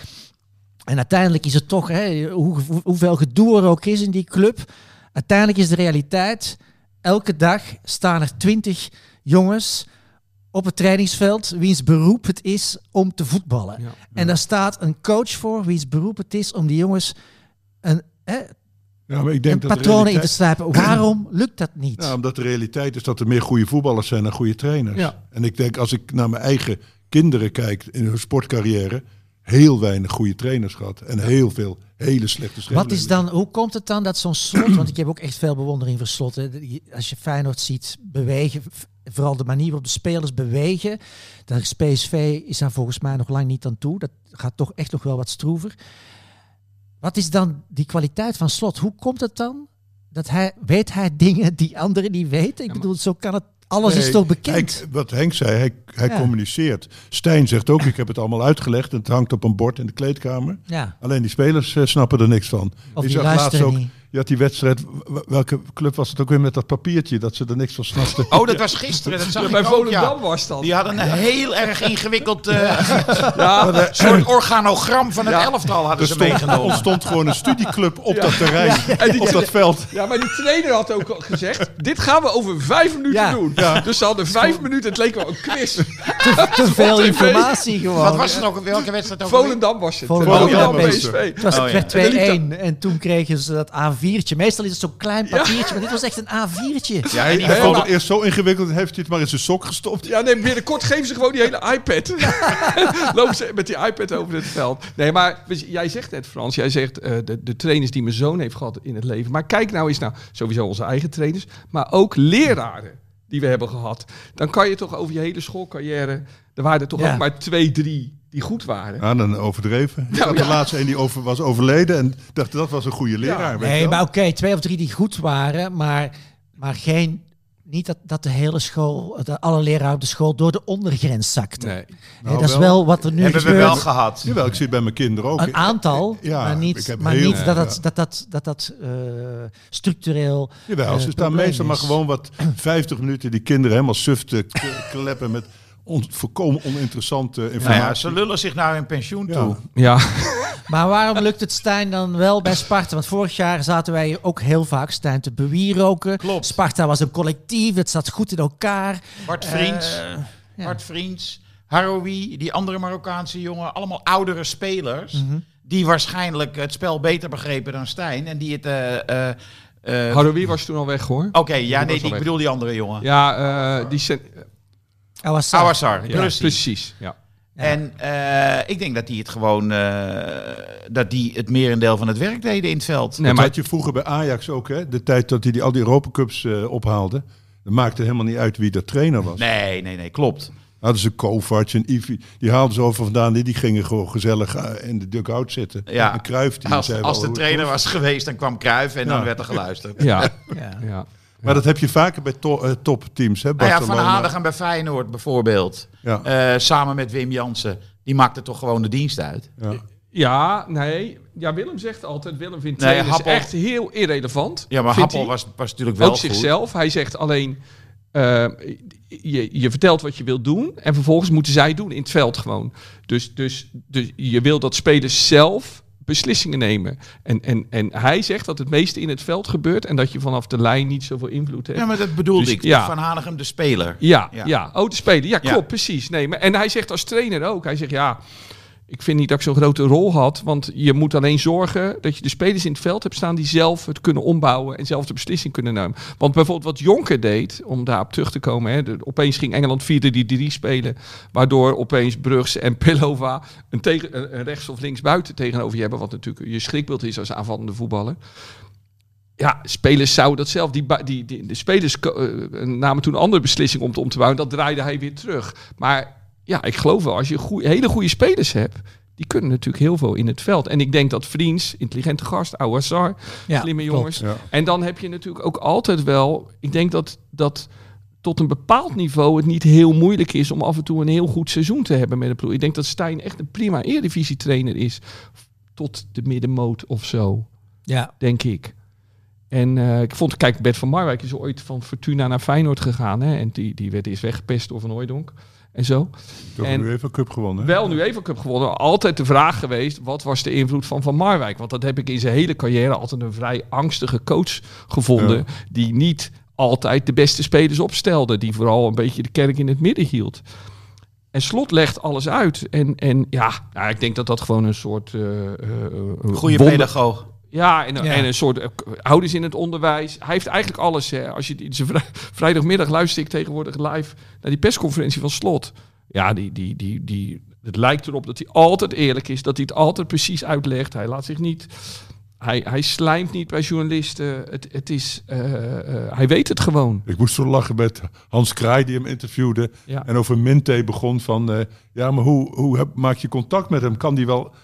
en uiteindelijk is het toch, hè, hoe, hoe- hoeveel gedoe er ook is in die club. Uiteindelijk is de realiteit, elke dag staan er twintig jongens op het trainingsveld wiens beroep het is om te voetballen. Ja. En daar staat een coach voor wiens beroep het is om die jongens een, hè, Ja, maar ik een denk dat de patroon in te slijpen. Waarom lukt dat niet? Ja, omdat de realiteit is dat er meer goede voetballers zijn dan goede trainers. Ja. En ik denk, als ik naar mijn eigen kinderen kijk in hun sportcarrière, heel weinig goede trainers gehad. En heel veel hele slechte Wat is dan, hoe komt het dan dat zo'n slot, want ik heb ook echt veel bewondering voor slot. hè. Als je Feyenoord ziet bewegen, vooral de manier waarop de spelers bewegen, daar is PSV is daar volgens mij nog lang niet aan toe. Dat gaat toch echt nog wel wat stroever. Wat is dan die kwaliteit van slot? Hoe komt het dan dat hij, weet hij dingen die anderen niet weten? Ik bedoel, zo kan het, alles is toch bekend? hij- wat Henk zei, hij, hij Ja. communiceert. Stijn zegt ook, ik heb het allemaal uitgelegd. En het hangt op een bord in de kleedkamer. ja, Alleen die spelers eh, snappen er niks van. of Je die zag laatst luisteren ook, niet. Je had die wedstrijd, welke club was het ook weer met dat papiertje, dat ze er niks van snapten. Oh, dat was gisteren. Dat zag Ja, ik bij ook, Volendam ja. was dat. Die hadden een heel erg ingewikkeld eh, Ja, soort organogram van het Ja. elftal hadden Er ze stond, er meegenomen. ontstond gewoon een studieclub op dat terrein, En die- op dat veld. Ja, maar die trainer had ook al gezegd: dit gaan we over vijf minuten Ja. doen. Dus ze hadden vijf minuten, het leek wel een quiz. Te veel informatie gewoon. Wat was het ook? Welke wedstrijd ook? Volendam was het. Volendam, Volendam, ja, PSV. Het was Oh, het ja. werd En dan liep 2-1 en toen kregen ze dat A4'tje. Meestal is het zo'n klein papiertje, maar dit was echt een A4'tje. Ja, Hij Ja, vond het eerst zo ingewikkeld, heeft hij het maar in zijn sok gestopt. Ja, nee, binnenkort geven ze gewoon die hele iPad. Lopen ze met die iPad over het veld. Nee, maar je, jij zegt net, Frans, jij zegt eh, de, de trainers die mijn zoon heeft gehad in het leven. Maar kijk nou eens naar sowieso onze eigen trainers, maar ook leraren die we hebben gehad. Dan kan je toch over je hele schoolcarrière, er waren er toch Ja. ook maar twee, drie die goed waren. Ja, dan overdreven. Ik Nou, had ja. de laatste een die over, was overleden en dacht dat was een goede leraar. weet je Nee, maar oké, twee of drie die goed waren, maar, maar geen, niet dat, dat de hele school, dat alle leraren op de school door de ondergrens zakten. Nee. Nou, dat is wel. wat er nu Hebben we gebeurt. wel gehad. Jawel, ik zie het bij mijn kinderen ook. Een aantal, Ja, maar ik niet, heb maar heel- niet dat, dat, ja. dat, dat, dat, dat eh, structureel. Jawel, eh, ze staan meestal maar gewoon wat 50 minuten die kinderen helemaal suf te kleppen met on, volkomen oninteressante informatie. ja, ze lullen zich nou in pensioen Ja. toe. Ja, Maar waarom lukt het Stijn dan wel bij Sparta? Want vorig jaar zaten wij ook heel vaak Stijn te bewieroken. Klopt. Sparta was een collectief, het zat goed in elkaar. Bart Vriends, Eh, ja. Bart Vriends, Haroui, die andere Marokkaanse jongen. Allemaal oudere spelers. Mhm. Die waarschijnlijk het spel beter begrepen dan Stijn. En die het... eh, eh, eh, Haroui was toen al weg hoor. Oké, ja, nee, ik weg. bedoel die andere jongen. Ja, eh, die zijn... Awassar. Awassar, Ja, precies. precies. Ja. En eh, ik denk dat die het gewoon... eh, dat die het merendeel van het werk deden in het veld. Nee, dat maar had je vroeger bij Ajax ook, hè? De tijd dat hij die, al die Europa Cups eh, ophaalde. Dat maakte helemaal niet uit wie de trainer was. Nee, nee, nee, klopt. Hadden ze Kovac en Ivi, die haalden ze over vandaan. Die, die gingen gewoon gezellig in de dugout zitten. Ja. En Cruijff, die Als, zei als wel de trainer was geweest, dan kwam Cruijff en dan werd er geluisterd. Ja, Ja. ja. Maar dat heb je vaker bij to- eh, topteams, hè? Nou ja, Van. Hanegem bij Feyenoord bijvoorbeeld. Ja. Eh, samen met Wim Jansen. Die maakte toch gewoon de dienst uit. Ja. Ja, nee. Ja, Willem zegt altijd, Willem vindt Nee, trainers Happel- echt heel irrelevant. Ja, maar Happel was, was natuurlijk wel ook goed. zichzelf. Hij zegt alleen, eh, je, je vertelt wat je wilt doen en vervolgens moeten zij doen in het veld gewoon. Dus, dus, dus je wil dat spelers zelf beslissingen nemen. En, en, en hij zegt dat het meeste in het veld gebeurt en dat je vanaf de lijn niet zoveel invloed hebt. Ja, maar dat bedoelde Dus, ik. ja. Van Hanegem, de speler. Ja, Ja. ja. Oh, de speler. Ja, Ja. klopt, precies. Nee, maar, en hij zegt als trainer ook. Hij zegt, ja, ik vind niet dat ik zo'n grote rol had. Want je moet alleen zorgen dat je de spelers in het veld hebt staan... die zelf het kunnen ombouwen en zelf de beslissing kunnen nemen. Want bijvoorbeeld wat Jonker deed, om daarop terug te komen... Hè, opeens ging Engeland 4-3-3 spelen... waardoor opeens Brugs en Pilova een, tegen, rechts of links buiten tegenover je hebben... wat natuurlijk je schrikbeeld is als aanvallende voetballer... Ja, spelers zouden dat zelf. Die, die, die, de spelers eh, namen toen een andere beslissing om, te- om te bouwen. Dat draaide hij weer terug. Maar ja, ik geloof wel, als je goeie, hele goede spelers hebt, die kunnen natuurlijk heel veel in het veld. En ik denk dat Vriends, intelligente gast, Ouassar, Ja, slimme klopt. jongens. Ja. En dan heb je natuurlijk ook altijd wel, ik denk dat, dat tot een bepaald niveau het niet heel moeilijk is om af en toe een heel goed seizoen te hebben met een ploeg. Ik denk dat Stijn echt een prima Eredivisie trainer is. Tot de middenmoot of zo, Ja, denk ik. En eh, ik vond, kijk, Bert van Marwijk is ooit van Fortuna naar Feyenoord gegaan. Hè? En die, die werd eerst weggepest door Van Hooijdonk en zo. Toch En- nu even Cup gewonnen. hè? Wel nu even Cup gewonnen. Altijd de vraag geweest, wat was de invloed van Van Marwijk? Want dat heb ik in zijn hele carrière altijd een vrij angstige coach gevonden. Ja. Die niet altijd de beste spelers opstelde. Die vooral een beetje de kerk in het midden hield. En Slot legt alles uit. En, en ja, nou, ik denk dat dat gewoon een soort... eh eh, eh, Goede wonder- pedagoog. Ja, en, Ja. en een soort eh, ouders in het onderwijs. Hij heeft eigenlijk alles. Hè. Als je vrij- vrijdagmiddag luister ik tegenwoordig live naar die persconferentie van Slot. Ja, die, die, die, die, het lijkt erop dat hij altijd eerlijk is. Dat hij het altijd precies uitlegt. Hij laat zich niet... Hij, hij slijmt niet bij journalisten. Het, het is, eh, eh, hij weet het gewoon. Ik moest zo lachen met Hans Kraai die hem interviewde. Ja. En over Minte begon van... eh, ja, maar hoe, hoe heb- maak je contact met hem? Kan die wel...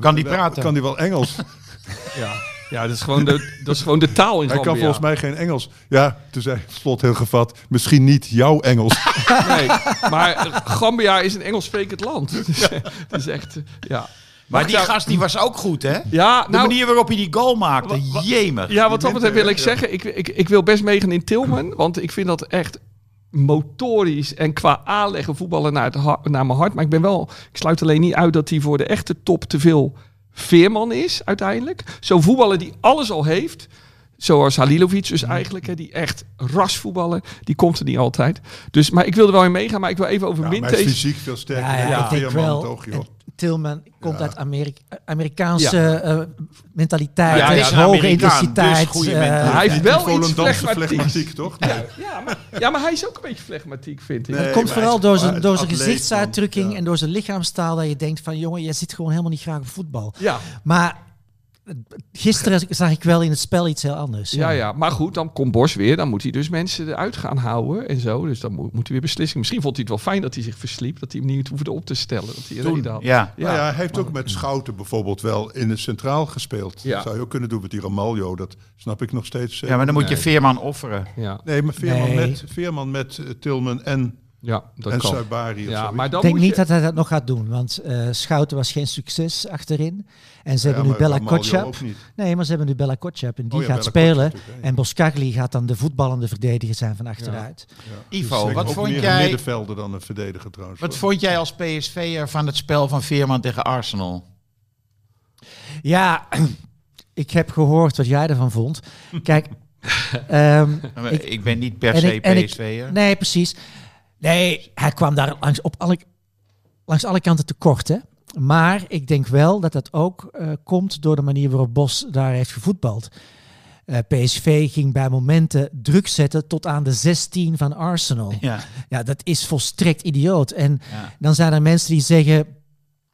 Kan die praten? Kan die wel Engels? Ja, ja dat, is gewoon de, dat is gewoon de taal in Hij kan volgens mij geen Engels. Ja, toen zei Slot heel gevat. Misschien niet jouw Engels. Nee, maar Gambia is een Engels sprekend land. Dus, eh, het is echt... eh, ja. Maar die gast die was ook goed, hè? Ja, De nou, manier waarop hij die goal maakte, jemig. Ja, wat dat betreft wil ik Ja. zeggen, ik, ik, ik wil best meegaan in Tilman, want ik vind dat echt motorisch en qua aanleggen voetballen naar, het naar mijn hart. Maar ik ben wel, ik sluit alleen niet uit dat hij voor de echte top te veel veerman is uiteindelijk. Zo'n voetballer die alles al heeft, zoals Halilovic dus eigenlijk, hè, die echt rasvoetballen, die komt er niet altijd. Dus, maar ik wil er wel in meegaan, maar ik wil even over Ja, fysiek veel sterker Ja, ja, dan ik denk Veerman, wel. toch, joh. En Tilman komt Ja. uit Amerika Amerikaanse eh, mentaliteit, Ja, hij is een hoge dus intensiteit. goede eh. Hij heeft wel iets flegmatiek, toch? Ja, ja, maar, ja, maar hij is ook een beetje flegmatiek, vind ik. Nee, Het komt vooral door zijn, door zijn gezichtsuitdrukking en door zijn lichaamstaal dat je denkt van jongen, jij zit gewoon helemaal niet graag op voetbal. Ja, Maar gisteren zag ik wel in het spel iets heel anders. Ja, ja, maar goed, dan komt Bos weer. Dan moet hij dus mensen eruit gaan houden en zo. Dus dan moet, moet hij weer beslissing. Misschien vond hij het wel fijn dat hij zich versliep. Dat hij hem niet hoefde op te stellen. Dat hij Toen, had. ja. Ja. Nou ja, hij heeft ook met Schouten bijvoorbeeld wel in het centraal gespeeld. Ja. Dat zou je ook kunnen doen met die Ramaljo. Dat snap ik nog steeds. ja, maar dan moet je. Veerman offeren. Ja, Nee, maar Veerman Nee. met, Veerman met eh, Tilman en, ja dat en kan. Saibari. of Ja, zoiets. maar dan Ik denk moet niet je... dat hij dat nog gaat doen, want eh, Schouten was geen succes achterin. En ze Ja, hebben nu Bella Kotschap. Nee, maar ze hebben nu Bella Kotschap en die Oh ja, gaat Bella spelen. Kotschap. En Boskagli gaat dan de voetballende verdediger zijn van achteruit. Ivo, Dus, wat vond meer een jij... middenvelder dan een verdediger trouwens. Wat vond jij als PSV'er van het spel van Veerman tegen Arsenal? Ja, ik heb gehoord wat jij ervan vond. Kijk, ehm, Ik, Ik- ben niet per se PSV'er. nee, precies. Nee, hij kwam daar langs, op alle, langs alle kanten tekort. Hè? Maar ik denk wel dat dat ook eh, komt door de manier waarop Bos daar heeft gevoetbald. Eh, PSV ging bij momenten druk zetten tot aan de 16 van Arsenal. Ja, Ja, dat is volstrekt idioot. En ja. dan zijn er mensen die zeggen.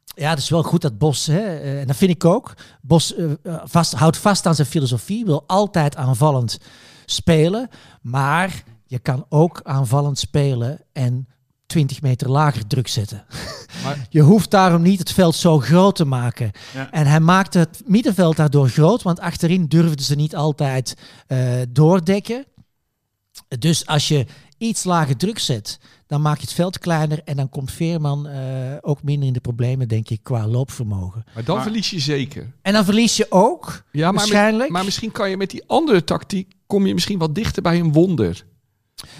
Ja, het is wel goed dat Bos, hè, eh, en dat vind ik ook. Bos vast, houdt vast aan zijn filosofie, wil altijd aanvallend spelen. Maar je kan ook aanvallend spelen en 20 meter lager druk zetten. Maar- Je hoeft daarom niet het veld zo groot te maken. Ja. En hij maakte het middenveld daardoor groot, want achterin durfden ze niet altijd eh, doordekken. Dus als je iets lager druk zet, dan maak je het veld kleiner en dan komt Veerman eh, ook minder in de problemen, denk ik, qua loopvermogen. Maar dan Maar- verlies je zeker. En dan verlies je ook, Ja, maar, met- waarschijnlijk. maar misschien kan je met die andere tactiek... kom je misschien wat dichter bij een wonder.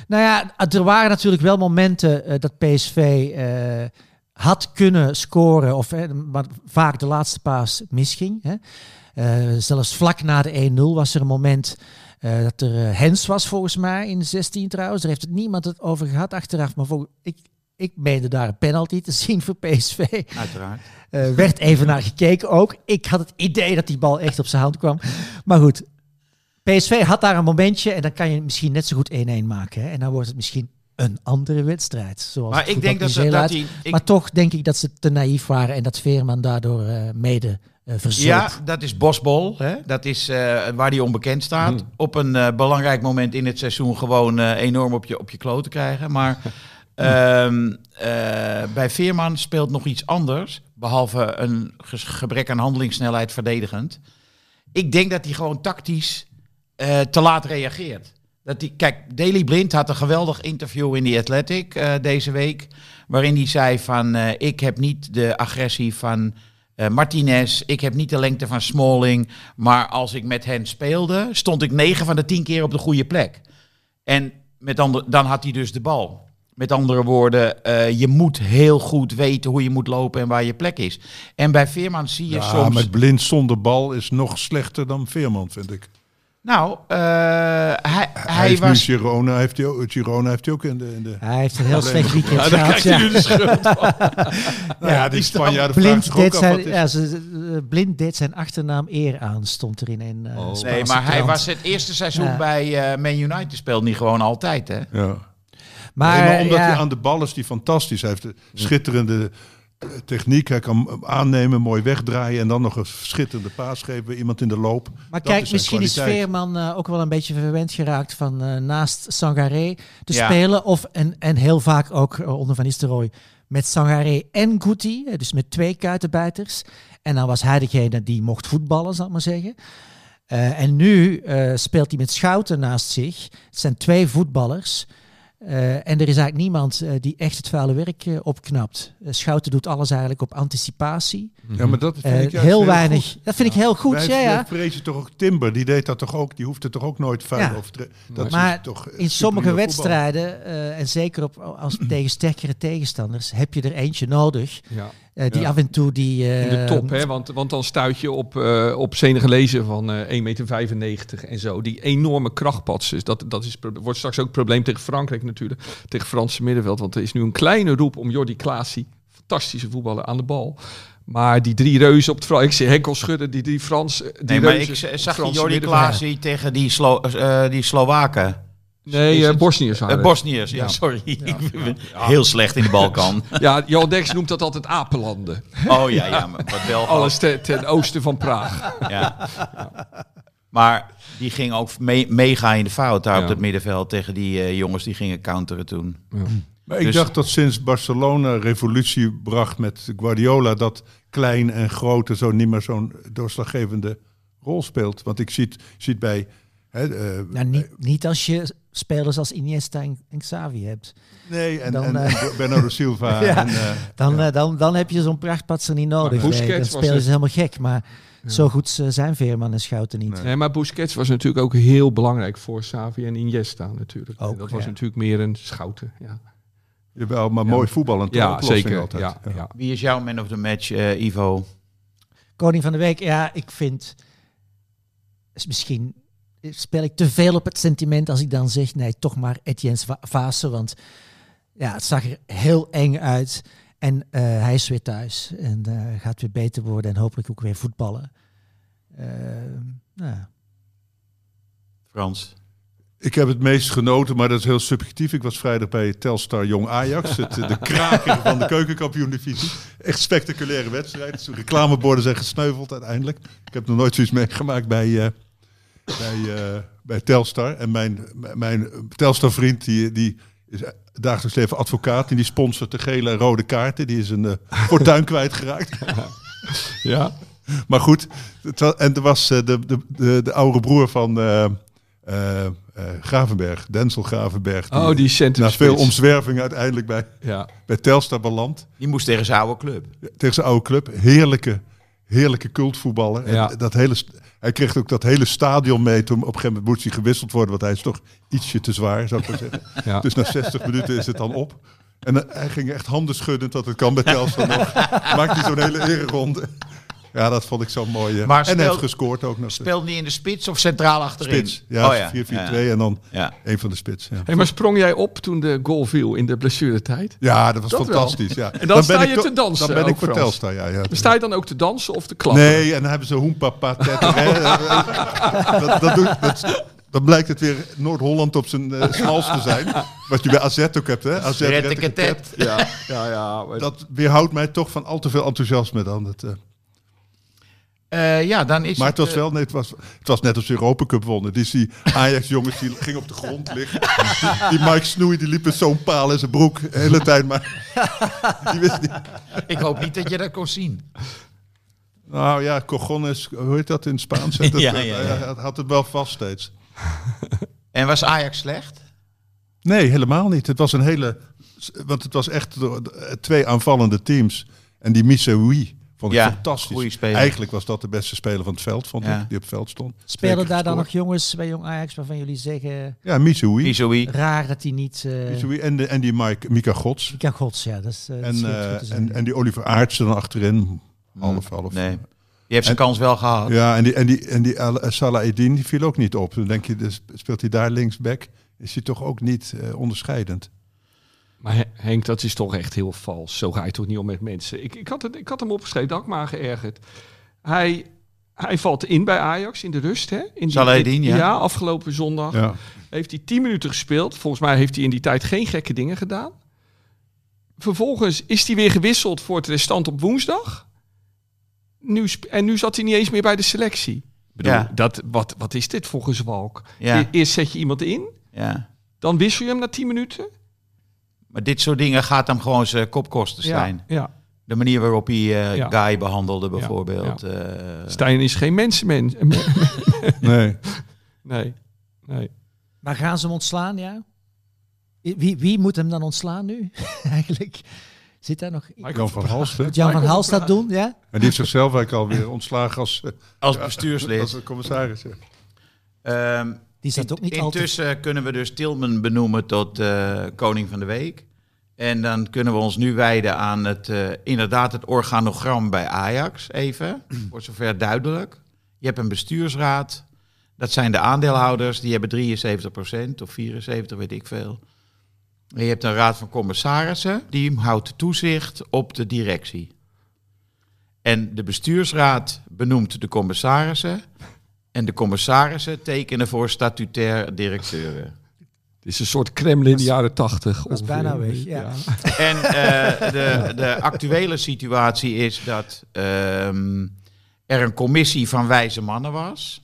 Nou ja, er waren natuurlijk wel momenten eh, dat PSV eh, had kunnen scoren, of, eh, maar vaak de laatste paas misging. Hè. Eh, zelfs vlak na de 1-0 was er een moment eh, dat er eh, Hens was volgens mij in de 16 trouwens. Daar heeft het niemand het over gehad achteraf, maar ik, ik meende daar een penalty te zien voor PSV. Uiteraard. Eh, werd even naar gekeken ook. Ik had het idee dat die bal echt op zijn hand kwam. Maar goed, PSV had daar een momentje en dan kan je misschien net zo goed 1-1 maken. Hè? En dan wordt het misschien een andere wedstrijd. Zoals Maar ik denk dat, ze, dat ik- Maar toch denk ik dat ze te naïef waren en dat Veerman daardoor eh, mede uh. Ja, dat is Bosbol. Hè? Dat is eh, waar hij onbekend staat. Op een eh, belangrijk moment in het seizoen gewoon eh, enorm op je, op je kloten krijgen. Maar ehm, eh, bij Veerman speelt nog iets anders. Behalve een gebrek aan handelingssnelheid verdedigend. Ik denk dat hij gewoon tactisch eh, te laat reageert. Dat die, kijk, Daily Blind had een geweldig interview in The Athletic eh, deze week. Waarin hij zei van, eh, ik heb niet de agressie van Martinez. Ik heb niet de lengte van Smalling. Maar als ik met hen speelde, stond ik 9 van de 10 keer op de goede plek. En met andere, dan had hij dus de bal. Met andere woorden, je moet heel goed weten hoe je moet lopen en waar je plek is. En bij Veerman zie je Ja, soms... met blind zonder bal is nog slechter dan Veerman, vind ik. Nou, eh, hij, Hij, hij heeft was... Girona, heeft hij, ook- Girona heeft hij ook in de... In de Hij heeft een heel slecht weekend Ja, gehad. Ja. nu de schuld. nou ja, die Spanjaarden vragen Blind zich ook deed, af zijn, wat is. ja, ze- ze- Blind deed zijn achternaam eer aan, stond er in een eh, Oh. Nee, maar hij was het eerste seizoen Ja. bij eh, Man United speelde niet gewoon altijd, hè? Ja. Maar, Nee, maar omdat ja, hij aan de bal is die fantastisch. Hij heeft schitterende eh, techniek. Hij kan aannemen, mooi wegdraaien en dan nog een schitterende paas geven iemand in de loop. maar dat kijk, is misschien is. Veerman eh, ook wel een beetje verwend geraakt van eh, naast Sangaré te Ja. spelen. Of, en, en heel vaak ook eh, onder Van Nistelrooy met Sangaré en Guti. Dus met twee kuitenbijters. En dan was hij degene die mocht voetballen, zal ik maar zeggen. Eh, en nu eh, speelt hij met Schouten naast zich. Het zijn twee voetballers. Eh, en er is eigenlijk niemand eh, die echt het vuile werk eh, opknapt. Schouten doet alles eigenlijk op anticipatie. Ja, maar dat vind ik juist heel weinig. goed. Dat vind ik heel goed. Wij, ja, ja. vrezen toch ook Timber, die deed dat toch ook. Die hoefde toch ook nooit vuil Ja. of dat is Maar toch In sommige wedstrijden, eh, en zeker op, als tegen sterkere tegenstanders, heb je er eentje nodig. Ja. Eh, die Ja. af en toe die. eh, In de top, hè? Want, want dan stuit je op, eh op Senegalezen van eh 1,95 meter en zo. Die enorme krachtpatsen. Dat, dat is, wordt straks ook een probleem tegen Frankrijk natuurlijk. Tegen Franse middenveld. Want er is nu een kleine roep om Jordi Klaasie. Fantastische voetballer aan de bal. Maar die drie reuzen op het Frans. Ik zie Henkel schudden. Die drie Frans. Die Nee, maar reuzen ik zag die Franse Jordi. Klaasie tegen die, Slo eh, die Slowaken. Nee, eh Bosniërs waren Eh. Bosniërs, ja, Ja. sorry. Heel slecht in de Balkan. Ja, Jan Dex noemt dat altijd apenlanden. Oh ja, ja, maar wat wel. Alles ten, ten oosten van Praag. Ja. Maar die ging ook mee, mega in de fout daar Ja. op het middenveld tegen die eh, jongens die gingen counteren toen. Maar ik Dus- dacht dat sinds Barcelona revolutie bracht met Guardiola... dat klein en groot en zo niet meer zo'n doorslaggevende rol speelt. Want ik zie het, zie het bij... Hè, eh, nou, niet, niet als je spelers als Iniesta en, en Xavi hebt. Nee, en, Dan, en, eh, en Bernardo Silva. Ja. en, eh, Dan, ja. eh, dan, dan heb je zo'n prachtpatser niet nodig. Nee, dan was spelen het- ze helemaal gek. Maar zo goed eh, zijn Veerman en Schouten niet. Nee. Nee, maar Busquets was natuurlijk ook heel belangrijk voor Xavi en Iniesta natuurlijk. Ook, dat was ja. natuurlijk meer een schouten. Ja, Jawel, maar mooi voetballend. ja zeker. Altijd. Ja, ja. Wie is jouw man of the match, eh, Ivo? Koning van de Week, ja, ik vind... Is misschien speel ik te veel op het sentiment als ik dan zeg... Nee, toch maar Etienne Va- Vaassen, want ja, het zag er heel eng uit. En eh, hij is weer thuis en eh, gaat weer beter worden en hopelijk ook weer voetballen. Eh, nou, Frans. Ik heb het meest genoten, maar dat is heel subjectief. Ik was vrijdag bij Telstar Jong Ajax, het, de kraker van de keukenkampioen-divisie. Echt spectaculaire wedstrijd. De reclameborden zijn gesneuveld uiteindelijk. Ik heb nog nooit zoiets meegemaakt bij, eh, bij, eh, bij Telstar. En mijn, mijn Telstar-vriend, die, die is dagelijks leven advocaat. En die sponsort de gele en rode kaarten. Die is een eh, fortuin kwijtgeraakt. ja. Maar goed, en er was eh, de, de, de, de oude broer van eh, eh, eh, Gravenberg, Denzel Gravenberg. Oh, die center Na veel spits. omzwervingen uiteindelijk bij, Ja. bij Telstar beland. Die moest tegen zijn oude club. Tegen zijn oude club. Heerlijke, heerlijke cultvoetballer. En dat hele, st- hij kreeg ook dat hele stadion mee. Toen op een gegeven moment moest hij gewisseld worden. Want hij is toch ietsje te zwaar, zou ik maar zeggen. Ja. Dus na 60 minuten is het dan op. En eh, hij ging echt handen schuddend, dat het kan bij Telstar nog. Maakt hij zo'n hele ereronde. Ja, dat vond ik zo mooi. eh. Maar en hij speelt- heeft gescoord ook nog. Speelde die in de spits of centraal achterin? Spits. Ja, Oh, ja. 4-4-2 Ja. en dan Ja. een van de spits. Ja, Hey, maar sprong jij op toen de goal viel in de blessuretijd? ja dat was Dat wel. fantastisch. Ja. En dan sta ben je te dansen Dan ben ook, ik voor. Telstar, ja. ja. Sta je dan ook te dansen of te klappen? Nee, en dan hebben ze hoempapa tetter. hè. dat, dat, doet, dat, dan blijkt het weer Noord-Holland op zijn eh smalst te zijn. Wat je bij AZ ook hebt, hè? AZ. Ja, ja, ja. maar- Dat weerhoudt mij toch van al te veel enthousiasme dan. Eh. Eh, ja, dan is Maar het was eh, wel, nee, het was, het was net als de Europa Cup wonnen. Dus die Ajax-jongens die gingen op de grond liggen. Die, die Mike Snoei die liep met zo'n paal in zijn broek de hele tijd. Maar die wist niet. Ik hoop niet dat je dat kon zien. Nou ja, cojones, hoe heet dat in het Spaans? Dat, Ja, dat- ja, ja. Hij had het wel vast steeds. En was Ajax slecht? Nee, helemaal niet. Het was een hele... Want het was echt twee aanvallende teams. En die Miseoui vond ik Ja, fantastisch. Eigenlijk was dat de beste speler van het veld, vond Ja. ik, die op het veld stond. Spelen keer daar dan nog jongens bij Jong Ajax waarvan jullie zeggen... Ja. Mizoui. Raar dat hij niet... eh Miseoui en, de, en die Mike, Mika Gods. Mika Gods, ja. Dat is, eh, En, eh, en, en die Oliver Aartsen dan achterin. Half, half. Nee. Je hebt zijn kans wel gehad. Ja, en die, en die, en die Al- Salah Eddin die viel ook niet op. Dan denk je, dus speelt hij daar linksback? Is hij toch ook niet eh, onderscheidend? Maar He- Henk, dat is toch echt heel vals. Zo ga je toch niet om met mensen. Ik, ik, had, het, ik had hem opgeschreven, dat had ik me aan geërgerd. Hij, hij valt in bij Ajax in de rust. Hè? In die- ja. Ja, afgelopen zondag. Ja. Heeft hij 10 minuten gespeeld. Volgens mij heeft hij in die tijd geen gekke dingen gedaan. Vervolgens is hij weer gewisseld voor het restant op woensdag. Nu, en nu zat hij niet eens meer bij de selectie. Bedoel, Ja. dat, wat, wat is dit voor gezwalk? Ja. E- Eerst zet je iemand in, Ja. dan wissel je hem na 10 minuten. Maar dit soort dingen gaat hem gewoon zijn kop kosten, Stijn. Ja, ja. De manier waarop hij eh, Ja. Guy behandelde bijvoorbeeld. ja. eh, Stijn is geen mensenmens. Nee. nee, nee. Maar gaan ze hem ontslaan, ja? Wie, wie moet hem dan ontslaan nu? Eigenlijk zit daar nog... Jan van Halst, hè? Moet Jan van Hals dat doen, ja? En die heeft zichzelf eigenlijk alweer ontslagen als, als bestuurslid. als commissaris. ja. Die zat ook niet altijd... Intussen kunnen we dus Tilman benoemen tot eh, koning van de week. En dan kunnen we ons nu wijden aan het, eh, inderdaad het organogram bij Ajax even. Voor zover duidelijk. Je hebt een bestuursraad. Dat zijn de aandeelhouders. Die hebben 73% of 74, weet ik veel. En je hebt een raad van commissarissen. Die houdt toezicht op de directie. En de bestuursraad benoemt de commissarissen. En de commissarissen tekenen voor statutair directeuren. Het is een soort Kremlin in de jaren tachtig. was bijna weg, ja. En eh, de, de actuele situatie is dat ehm, er een commissie van wijze mannen was.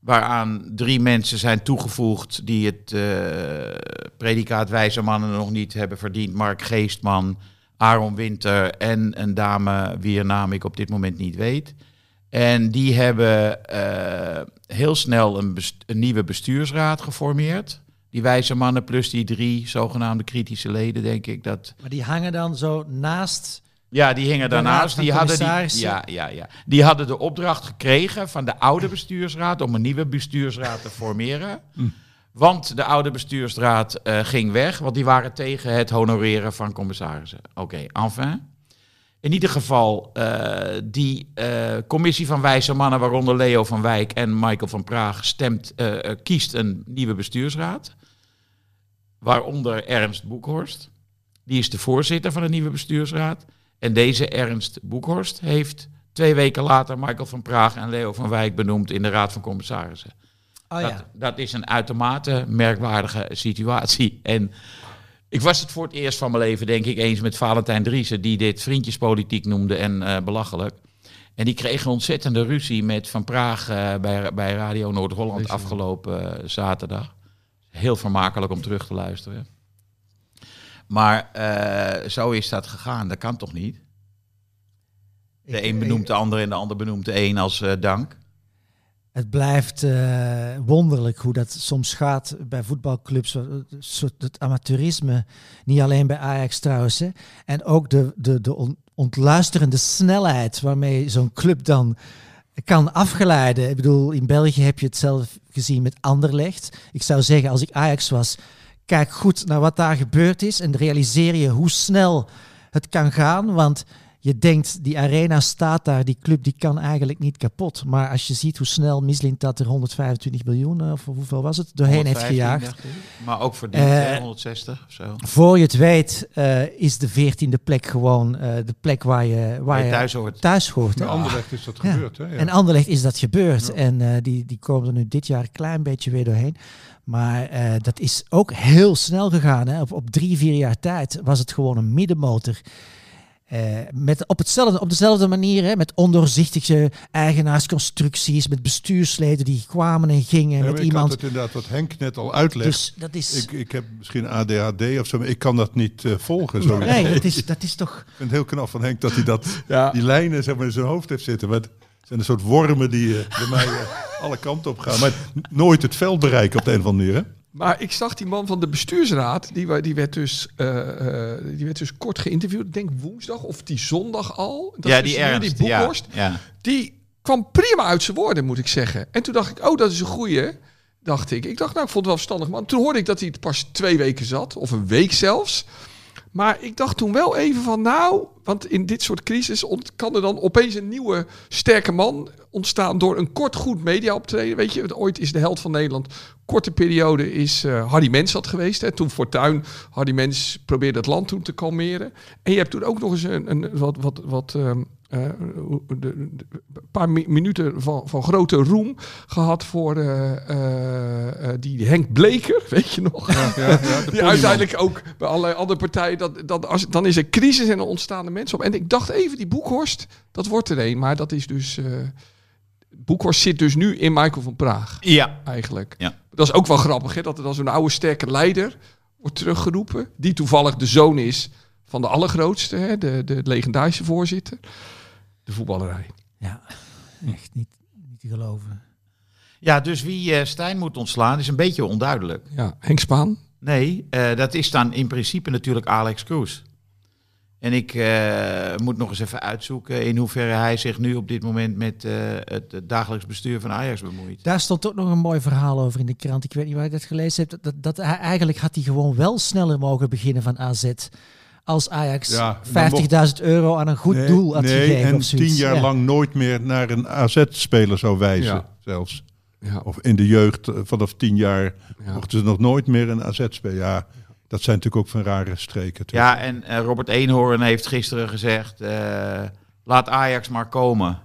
Waaraan drie mensen zijn toegevoegd die het eh, predicaat wijze mannen nog niet hebben verdiend. Mark Geestman, Aaron Winter en een dame wier naam ik op dit moment niet weet. En die hebben eh, heel snel een, best- een nieuwe bestuursraad geformeerd. Die wijze mannen plus die drie zogenaamde kritische leden, denk ik. Dat, Maar die hangen dan zo naast... ja, die hingen daarnaast. Die hadden, die, ja, ja, ja. die hadden de opdracht gekregen van de oude bestuursraad om een nieuwe bestuursraad te formeren. Want de oude bestuursraad eh, ging weg, want die waren tegen het honoreren van commissarissen. Oké, enfin. In ieder geval, eh, die eh, commissie van wijze mannen, waaronder Leo van Wijk en Michael van Praag, stemt, eh, kiest een nieuwe bestuursraad. Waaronder Ernst Boekhorst. Die is de voorzitter van de nieuwe bestuursraad. En deze Ernst Boekhorst heeft twee weken later Michael van Praag en Leo van Wijk benoemd in de Raad van Commissarissen. Oh dat, ja. dat is een uitermate merkwaardige situatie. En ik was het voor het eerst van mijn leven, denk ik, eens met Valentijn Driessen, die dit vriendjespolitiek noemde en eh, belachelijk. En die kreeg een ontzettende ruzie met Van Praag eh, bij, bij Radio Noord-Holland afgelopen eh, zaterdag. Heel vermakelijk om terug te luisteren. Maar zo is dat gegaan. Dat kan toch niet? De Ik- een benoemt de ander en de ander benoemt de een als dank. Het blijft eh, wonderlijk hoe dat soms gaat bij voetbalclubs. Het amateurisme, niet alleen bij Ajax trouwens. En ook de, de, de on- ontluisterende snelheid waarmee zo'n club dan kan afgeleiden. Ik bedoel, in België heb je het zelf gezien met Anderlecht. Ik zou zeggen, als ik Ajax was, kijk goed naar wat daar gebeurd is en realiseer je hoe snel het kan gaan. Want je denkt, die arena staat daar, die club die kan eigenlijk niet kapot. Maar als je ziet hoe snel Mislint dat er 125 miljoen, eh, of hoeveel was het, doorheen heeft 115, gejaagd. Maar ook verdiend, Eh, hè, 160 of zo. Voor je het weet eh, is de veertiende plek gewoon eh, de plek waar je, waar je je thuis hoort. thuis hoort. Hè. Anderlecht is dat Ja. gebeurd. Hè? Ja. En Anderlecht is dat gebeurd. En eh, die, die komen er nu dit jaar een klein beetje weer doorheen. Maar eh, dat is ook heel snel gegaan. Hè. Op, op drie, vier jaar tijd was het gewoon een middenmotor. Eh, met, op, hetzelfde, op dezelfde manier, hè, met ondoorzichtige eigenaarsconstructies, met bestuursleden die kwamen en gingen, Ja, met ik iemand. had het inderdaad wat Henk net al uitlegt. Dus dat is. ik, ik heb misschien ADHD of zo, maar ik kan dat niet eh, volgen. Zo. nee, dat is, dat is toch. Ik vind het heel knap van Henk dat hij dat, Ja. die lijnen zeg maar, in zijn hoofd heeft zitten. Maar het zijn een soort wormen die eh, bij mij... alle kanten op gaan. Maar nooit het veld bereiken op de een of andere manier. Hè? Maar ik zag die man van de bestuursraad, die, die, werd, dus, eh, eh, die werd dus kort geïnterviewd. Ik denk woensdag of die zondag al. Dat ja, is die dus ernst. Die Boekhorst. ja. Die kwam prima uit zijn woorden, moet ik zeggen. En toen dacht ik, oh, dat is een goeie. Dacht ik. Ik dacht, nou, ik vond het wel verstandig. Maar toen hoorde ik dat hij het pas twee weken zat. Of een week zelfs. Maar ik dacht toen wel even van, nou, want in dit soort crisis kan er dan opeens een nieuwe sterke man ontstaan door een kort goed media optreden. Weet je, ooit is de held van Nederland. Korte periode is eh, Hardy Mens dat geweest. Hè. Toen Fortuin, Hardy Mens probeerde het land toen te kalmeren. En je hebt toen ook nog eens een, een wat, wat, wat ehm, eh, een paar mi- minuten van, van grote roem gehad voor eh, eh, eh, die Henk Bleker, weet je nog? die uiteindelijk ook bij allerlei andere partijen, dat, dat als, dan is er crisis en dan ontstaan er mensen op. En ik dacht even, die Boekhorst, dat wordt er een. Maar dat is dus... eh Boekhorst zit dus nu in Michael van Praag, ja. eigenlijk. Ja. Dat is ook wel grappig, hè? dat er dan zo'n oude sterke leider wordt teruggeroepen. Die toevallig de zoon is van de allergrootste, hè? De, de legendarische voorzitter. De voetballerij. Ja, echt niet, niet te geloven. ja, dus wie eh, Stijn moet ontslaan is een beetje onduidelijk. Ja, Henk Spaan. Nee, eh, dat is dan in principe natuurlijk Alex Kroes. En ik eh, moet nog eens even uitzoeken in hoeverre hij zich nu op dit moment met eh, het, het dagelijks bestuur van Ajax bemoeit. Daar stond ook nog een mooi verhaal over in de krant. Ik weet niet waar je dat gelezen hebt. Dat, dat, hij, eigenlijk had hij gewoon wel sneller mogen beginnen van AZ. Als Ajax Ja, dan 50.000 euro aan een goed Nee, doel had nee, gegeven. en tien jaar Ja. lang nooit meer naar een AZ-speler zou wijzen, Ja. zelfs. Ja. Of in de jeugd, eh, vanaf tien jaar, Ja. mochten ze nog nooit meer een AZ spelen. Ja, dat zijn natuurlijk ook van rare streken. Ja, en eh, Robert Eenhoorn heeft gisteren gezegd: eh, laat Ajax maar komen.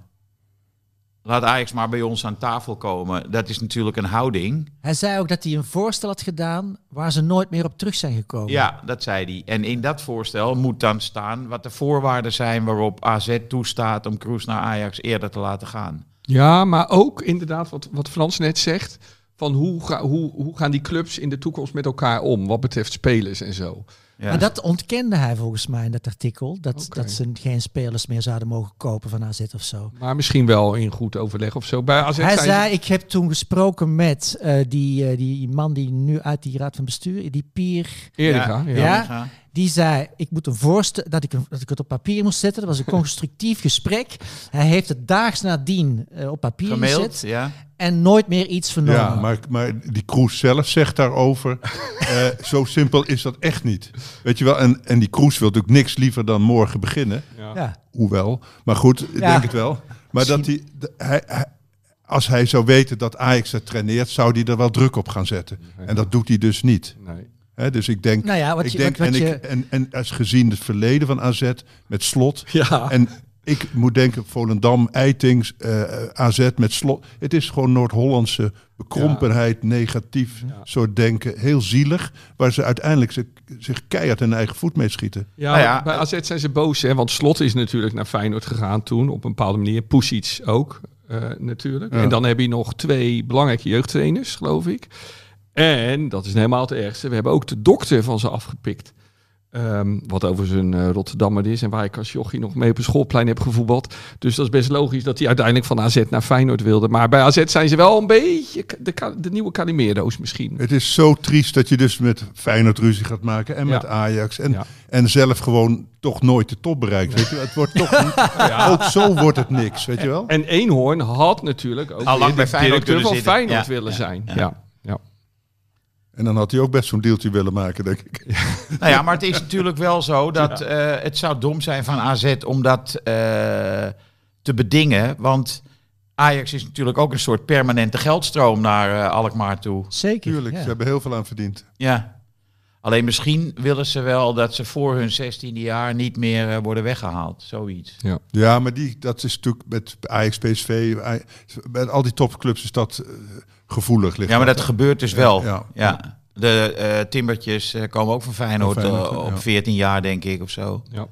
Laat Ajax maar bij ons aan tafel komen. Dat is natuurlijk een houding. Hij zei ook dat hij een voorstel had gedaan waar ze nooit meer op terug zijn gekomen. Ja, dat zei hij. En in dat voorstel moet dan staan wat de voorwaarden zijn waarop AZ toestaat om Kroes naar Ajax eerder te laten gaan. Ja, maar ook inderdaad wat, wat Frans net zegt. Van hoe, ga, hoe, hoe gaan die clubs in de toekomst met elkaar om? Wat betreft spelers en zo. Ja. Maar dat ontkende hij volgens mij in dat artikel. Dat, dat ze geen spelers meer zouden mogen kopen van AZ of zo. Maar misschien wel in goed overleg of zo. Bij AZ Hij ze- zei, ik heb toen gesproken met eh, die, eh, die man die nu uit die raad van bestuur, die Pier, Erika, ja. Ja. Die zei, ik moet een voorstel, dat ik, dat ik het op papier moest zetten. Dat was een constructief gesprek. Hij heeft het daags nadien eh, op papier Gemaild, gezet ja. en nooit meer iets vernomen. Ja, maar, maar die Kroes zelf zegt daarover, eh, zo simpel is dat echt niet. Weet je wel, en, en die Kroes wil natuurlijk niks liever dan morgen beginnen. Ja. Hoewel, maar goed, ik Ja. denk het wel. Maar dat hij, hij, hij- als hij zou weten dat Ajax het traineert, zou hij er wel druk op gaan zetten. En dat doet hij dus niet. Nee. Hè, dus ik denk, Nou ja, wat ik je- denk wat- wat en, je- ik, en, en als gezien het verleden van AZ met slot. Ja. En ik moet denken, Volendam, Eitings, eh, AZ met slot. Het is gewoon Noord-Hollandse bekrompenheid, negatief soort denken. Heel zielig, waar ze uiteindelijk zich, zich keihard in hun eigen voet mee schieten. Ja, Nou ja, bij AZ zijn ze boos, hè? want Slot is natuurlijk naar Feyenoord gegaan toen, op een bepaalde manier. Pusic ook, eh, natuurlijk. Ja. En dan heb je nog twee belangrijke jeugdtrainers, geloof ik. En, dat is helemaal het ergste, we hebben ook de dokter van ze afgepikt. Ehm, wat over zijn eh, Rotterdammer is en waar ik als jochie nog mee op een schoolplein heb gevoetbald. Dus dat is best logisch dat hij uiteindelijk van AZ naar Feyenoord wilde. Maar bij AZ zijn ze wel een beetje de, de nieuwe Calimero's misschien. Het is zo triest dat je dus met Feyenoord ruzie gaat maken en met Ja. Ajax. En, Ja. en zelf gewoon toch nooit de top bereikt. Weet je? Het wordt toch, ook zo wordt het niks, weet je wel? En Eenhoorn had natuurlijk ook Al lang bij Feyenoord directeur van zitten. Feyenoord Ja, willen ja, zijn. ja. Ja. En dan had hij ook best zo'n deeltje willen maken, denk ik. Nou ja, maar het is natuurlijk wel zo dat eh, het zou dom zijn van AZ om dat eh, te bedingen. Want Ajax is natuurlijk ook een soort permanente geldstroom naar eh, Alkmaar toe. Zeker. Tuurlijk, ja. ze hebben heel veel aan verdiend. Ja. Alleen misschien willen ze wel dat ze voor hun 16e jaar niet meer eh, worden weggehaald. Zoiets. Ja, maar die, dat is natuurlijk met Ajax, PSV, bij al die topclubs is dat eh, gevoelig. Ligt Ja, maar dat gebeurt dus wel. Ja, Ja. ja. De eh, Timbertjes eh, komen ook van Feyenoord, Van Feyenoord, op ja. 14 jaar, denk ik, of zo. Ja.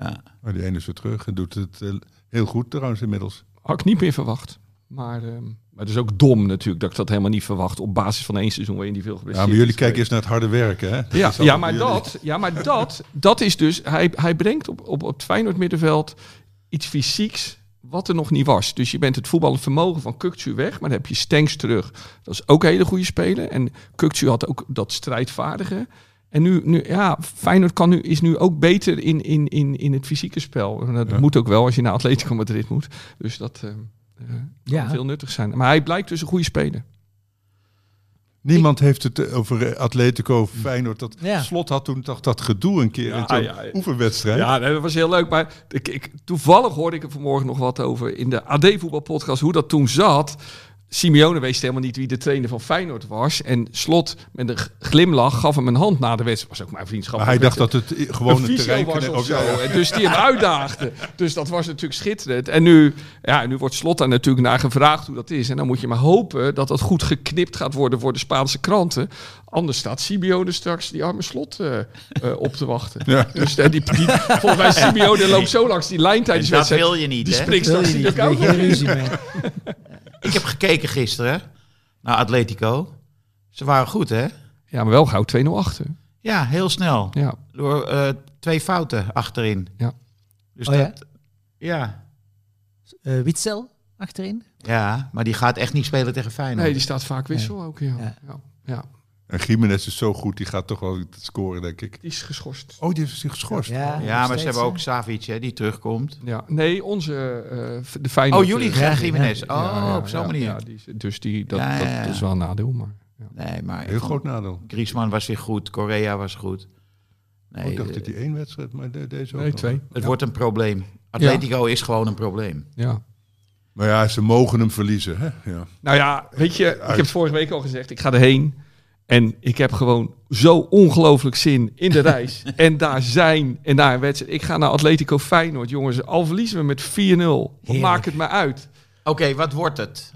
Ja. Maar die ene is weer terug en doet het heel goed trouwens inmiddels. Had ik niet meer verwacht. Maar, ehm, maar het is ook dom natuurlijk dat ik dat helemaal niet verwacht op basis van één seizoen waarin die veel Ja, geblesseerd maar jullie kijken eens naar het harde werken, hè? Ja, Dat ja, maar jullie. dat, ja, maar dat, dat is dus... Hij, hij brengt op, op, op het Feyenoord middenveld iets fysieks... wat er nog niet was. Dus je bent het voetballend vermogen van Kukcu weg, maar dan heb je Stenks terug. Dat is ook een hele goede speler. En Kukcu had ook dat strijdvaardige. En nu, nu ja, Feyenoord kan nu, is nu ook beter in, in, in, in het fysieke spel. En dat Ja. moet ook wel als je naar Atletico Madrid moet. Dus dat eh, eh, kan Ja. veel nuttig zijn. Maar hij blijkt dus een goede speler. Niemand heeft het eh, over eh, Atletico Feyenoord. Dat Ja. slot had toen toch dat gedoe een keer Ja, in zo'n ja, ja. oefenwedstrijd. Ja, nee, dat was heel leuk. Maar ik, ik, toevallig hoorde ik er vanmorgen nog wat over in de AD-voetbalpodcast. Hoe dat toen zat. Simeone wist helemaal niet wie de trainer van Feyenoord was. En Slot met een glimlach gaf hem een hand na de wedstrijd. was ook mijn vriendschap. Maar hij dacht dat het gewoon een terrein was of oh, zo. ja. En dus die hem uitdaagde. Dus dat was natuurlijk schitterend. En nu, ja, nu wordt Slot daar natuurlijk naar gevraagd hoe dat is. En dan moet je maar hopen dat dat goed geknipt gaat worden voor de Spaanse kranten. Anders staat Simeone straks die arme Slot eh, eh, op te wachten. Ja. Dus die, die, volgens mij Simeone loopt zo langs die lijn tijdens de dat wil je niet, Die Wil straks die niet, ook Ik heb gekeken gisteren naar Atletico. Ze waren goed, hè? Ja, maar wel gauw 2-0 achter. Ja, heel snel. Ja. Door eh, twee fouten achterin. Ja. Dus Oh ja? dat, ja? Eh, Witzel achterin. Ja, maar die gaat echt niet spelen tegen Feyenoord. Nee, die staat vaak wissel ook. Ja. Ja. Ja. En Jiménez is zo goed, die gaat toch wel scoren, denk ik. Die is geschorst. Oh, die heeft zich geschorst. Ja, ja, maar ze hebben ook Savic, hè, die terugkomt. Ja. Nee, onze, eh, de Feyenoord. Oh, jullie eh, Jiménez. ja, Oh, ja, op zo'n ja, manier. Ja, die, is- dus die, dat, Ja, ja, dat, ja. dat is wel een nadeel. Maar, ja. Nee, maar Heel groot nadeel. Griezmann was weer goed. Korea was goed. Nee, Oh, ik dacht eh, dat hij één wedstrijd, maar de- deze ook Nee, nog. twee. het wordt een probleem. Atletico is gewoon een probleem. Ja. Maar ja, ze mogen hem verliezen. Hè? Ja. Nou ja, weet je, ik heb het vorige week al gezegd. Ik ga erheen. En ik heb gewoon zo ongelooflijk zin in de reis. en daar zijn en daar een wedstrijd. Ik ga naar Atletico Feyenoord, jongens. Al verliezen we met 4-0. Wat maakt het me uit? Oké, wat wordt het?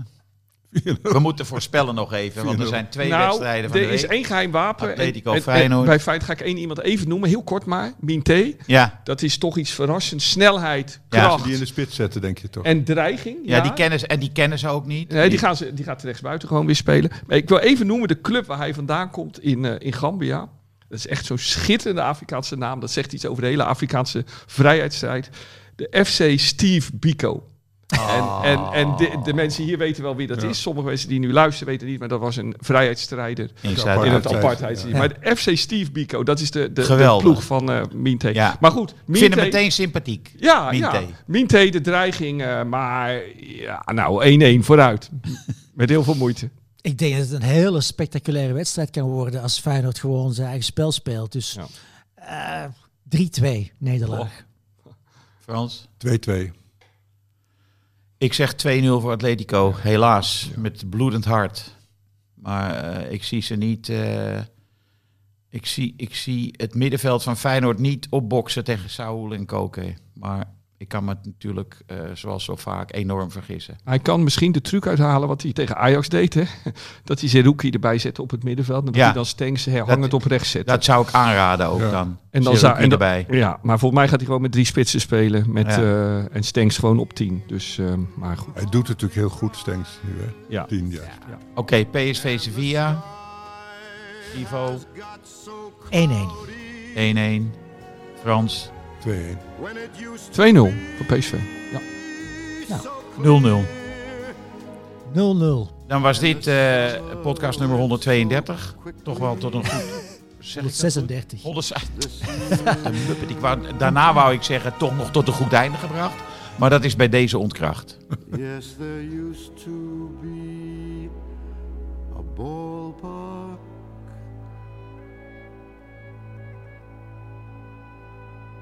We moeten voorspellen nog even, want er zijn twee nou, wedstrijden van er de is week. één geheim wapen. Atletico En- en- Feyenoord. En bij Feyenoord ga ik één iemand even noemen, heel kort maar. Minté. Ja, Dat is toch iets verrassends. Snelheid, Ja, kracht Die in de spits zetten, denk je toch? en dreiging. ja. die kennen ze, en die kennen ze ook niet. Nee, die, gaan ze, die gaat rechtsbuiten gewoon weer spelen. Maar ik wil even noemen de club waar hij vandaan komt in, eh, in Gambia. Dat is echt zo'n schitterende Afrikaanse naam. Dat zegt iets over de hele Afrikaanse vrijheidsstrijd. De FC Steve Biko. En, en, en de, de mensen hier weten wel wie dat Ja. is. Sommige mensen die nu luisteren weten niet, maar dat was een vrijheidsstrijder In in het Apartheid, ja. Maar de FC Steve Biko, dat is de, de, ploeg van eh Minte. Ja. Maar goed, Ik vind hem Minte- meteen sympathiek. ja, Minte. ja. Minte, de dreiging. eh, maar ja, nou, 1-1 vooruit. Met heel veel moeite. Ik denk dat het een hele spectaculaire wedstrijd kan worden als Feyenoord gewoon zijn eigen spel speelt. Dus Ja. eh, 3-2 nederlaag. Frans? 2-2. Ik zeg 2-0 voor Atletico, helaas, met bloedend hart. Maar eh, ik zie ze niet... eh, ik, zie, ik zie het middenveld van Feyenoord niet opboksen tegen Saúl en Koke. Maar ik kan me natuurlijk, eh, zoals zo vaak, enorm vergissen. Hij kan misschien de truc uithalen wat hij tegen Ajax deed. Hè? Dat hij Zerouki erbij zette op het middenveld. En dat Ja. hij dan Stenks hangend op rechts zet. Dat zou ik aanraden ook Ja. dan. en dan zou en dan- erbij. Ja, maar volgens mij gaat hij gewoon met drie spitsen spelen. Met, Ja. eh, en Stenks gewoon op 10. Dus, eh, maar goed. Hij doet het natuurlijk heel goed, Stenks. Nu, hè? Ja. Tien, ja. Oké, PSV Sevilla. Ivo 1-1. 1-1. Frans 2-1. 2-0 voor PSV. Ja. 0-0. 0-0. Dan was dit eh, podcast nummer 132. Toch wel tot een goed... Zeg ik dat goed? 136. 100 De muppet. Ik wou, daarna wou ik zeggen toch nog tot een goed einde gebracht. Maar dat is bij deze ontkracht. Yes, there used to be a ballpark.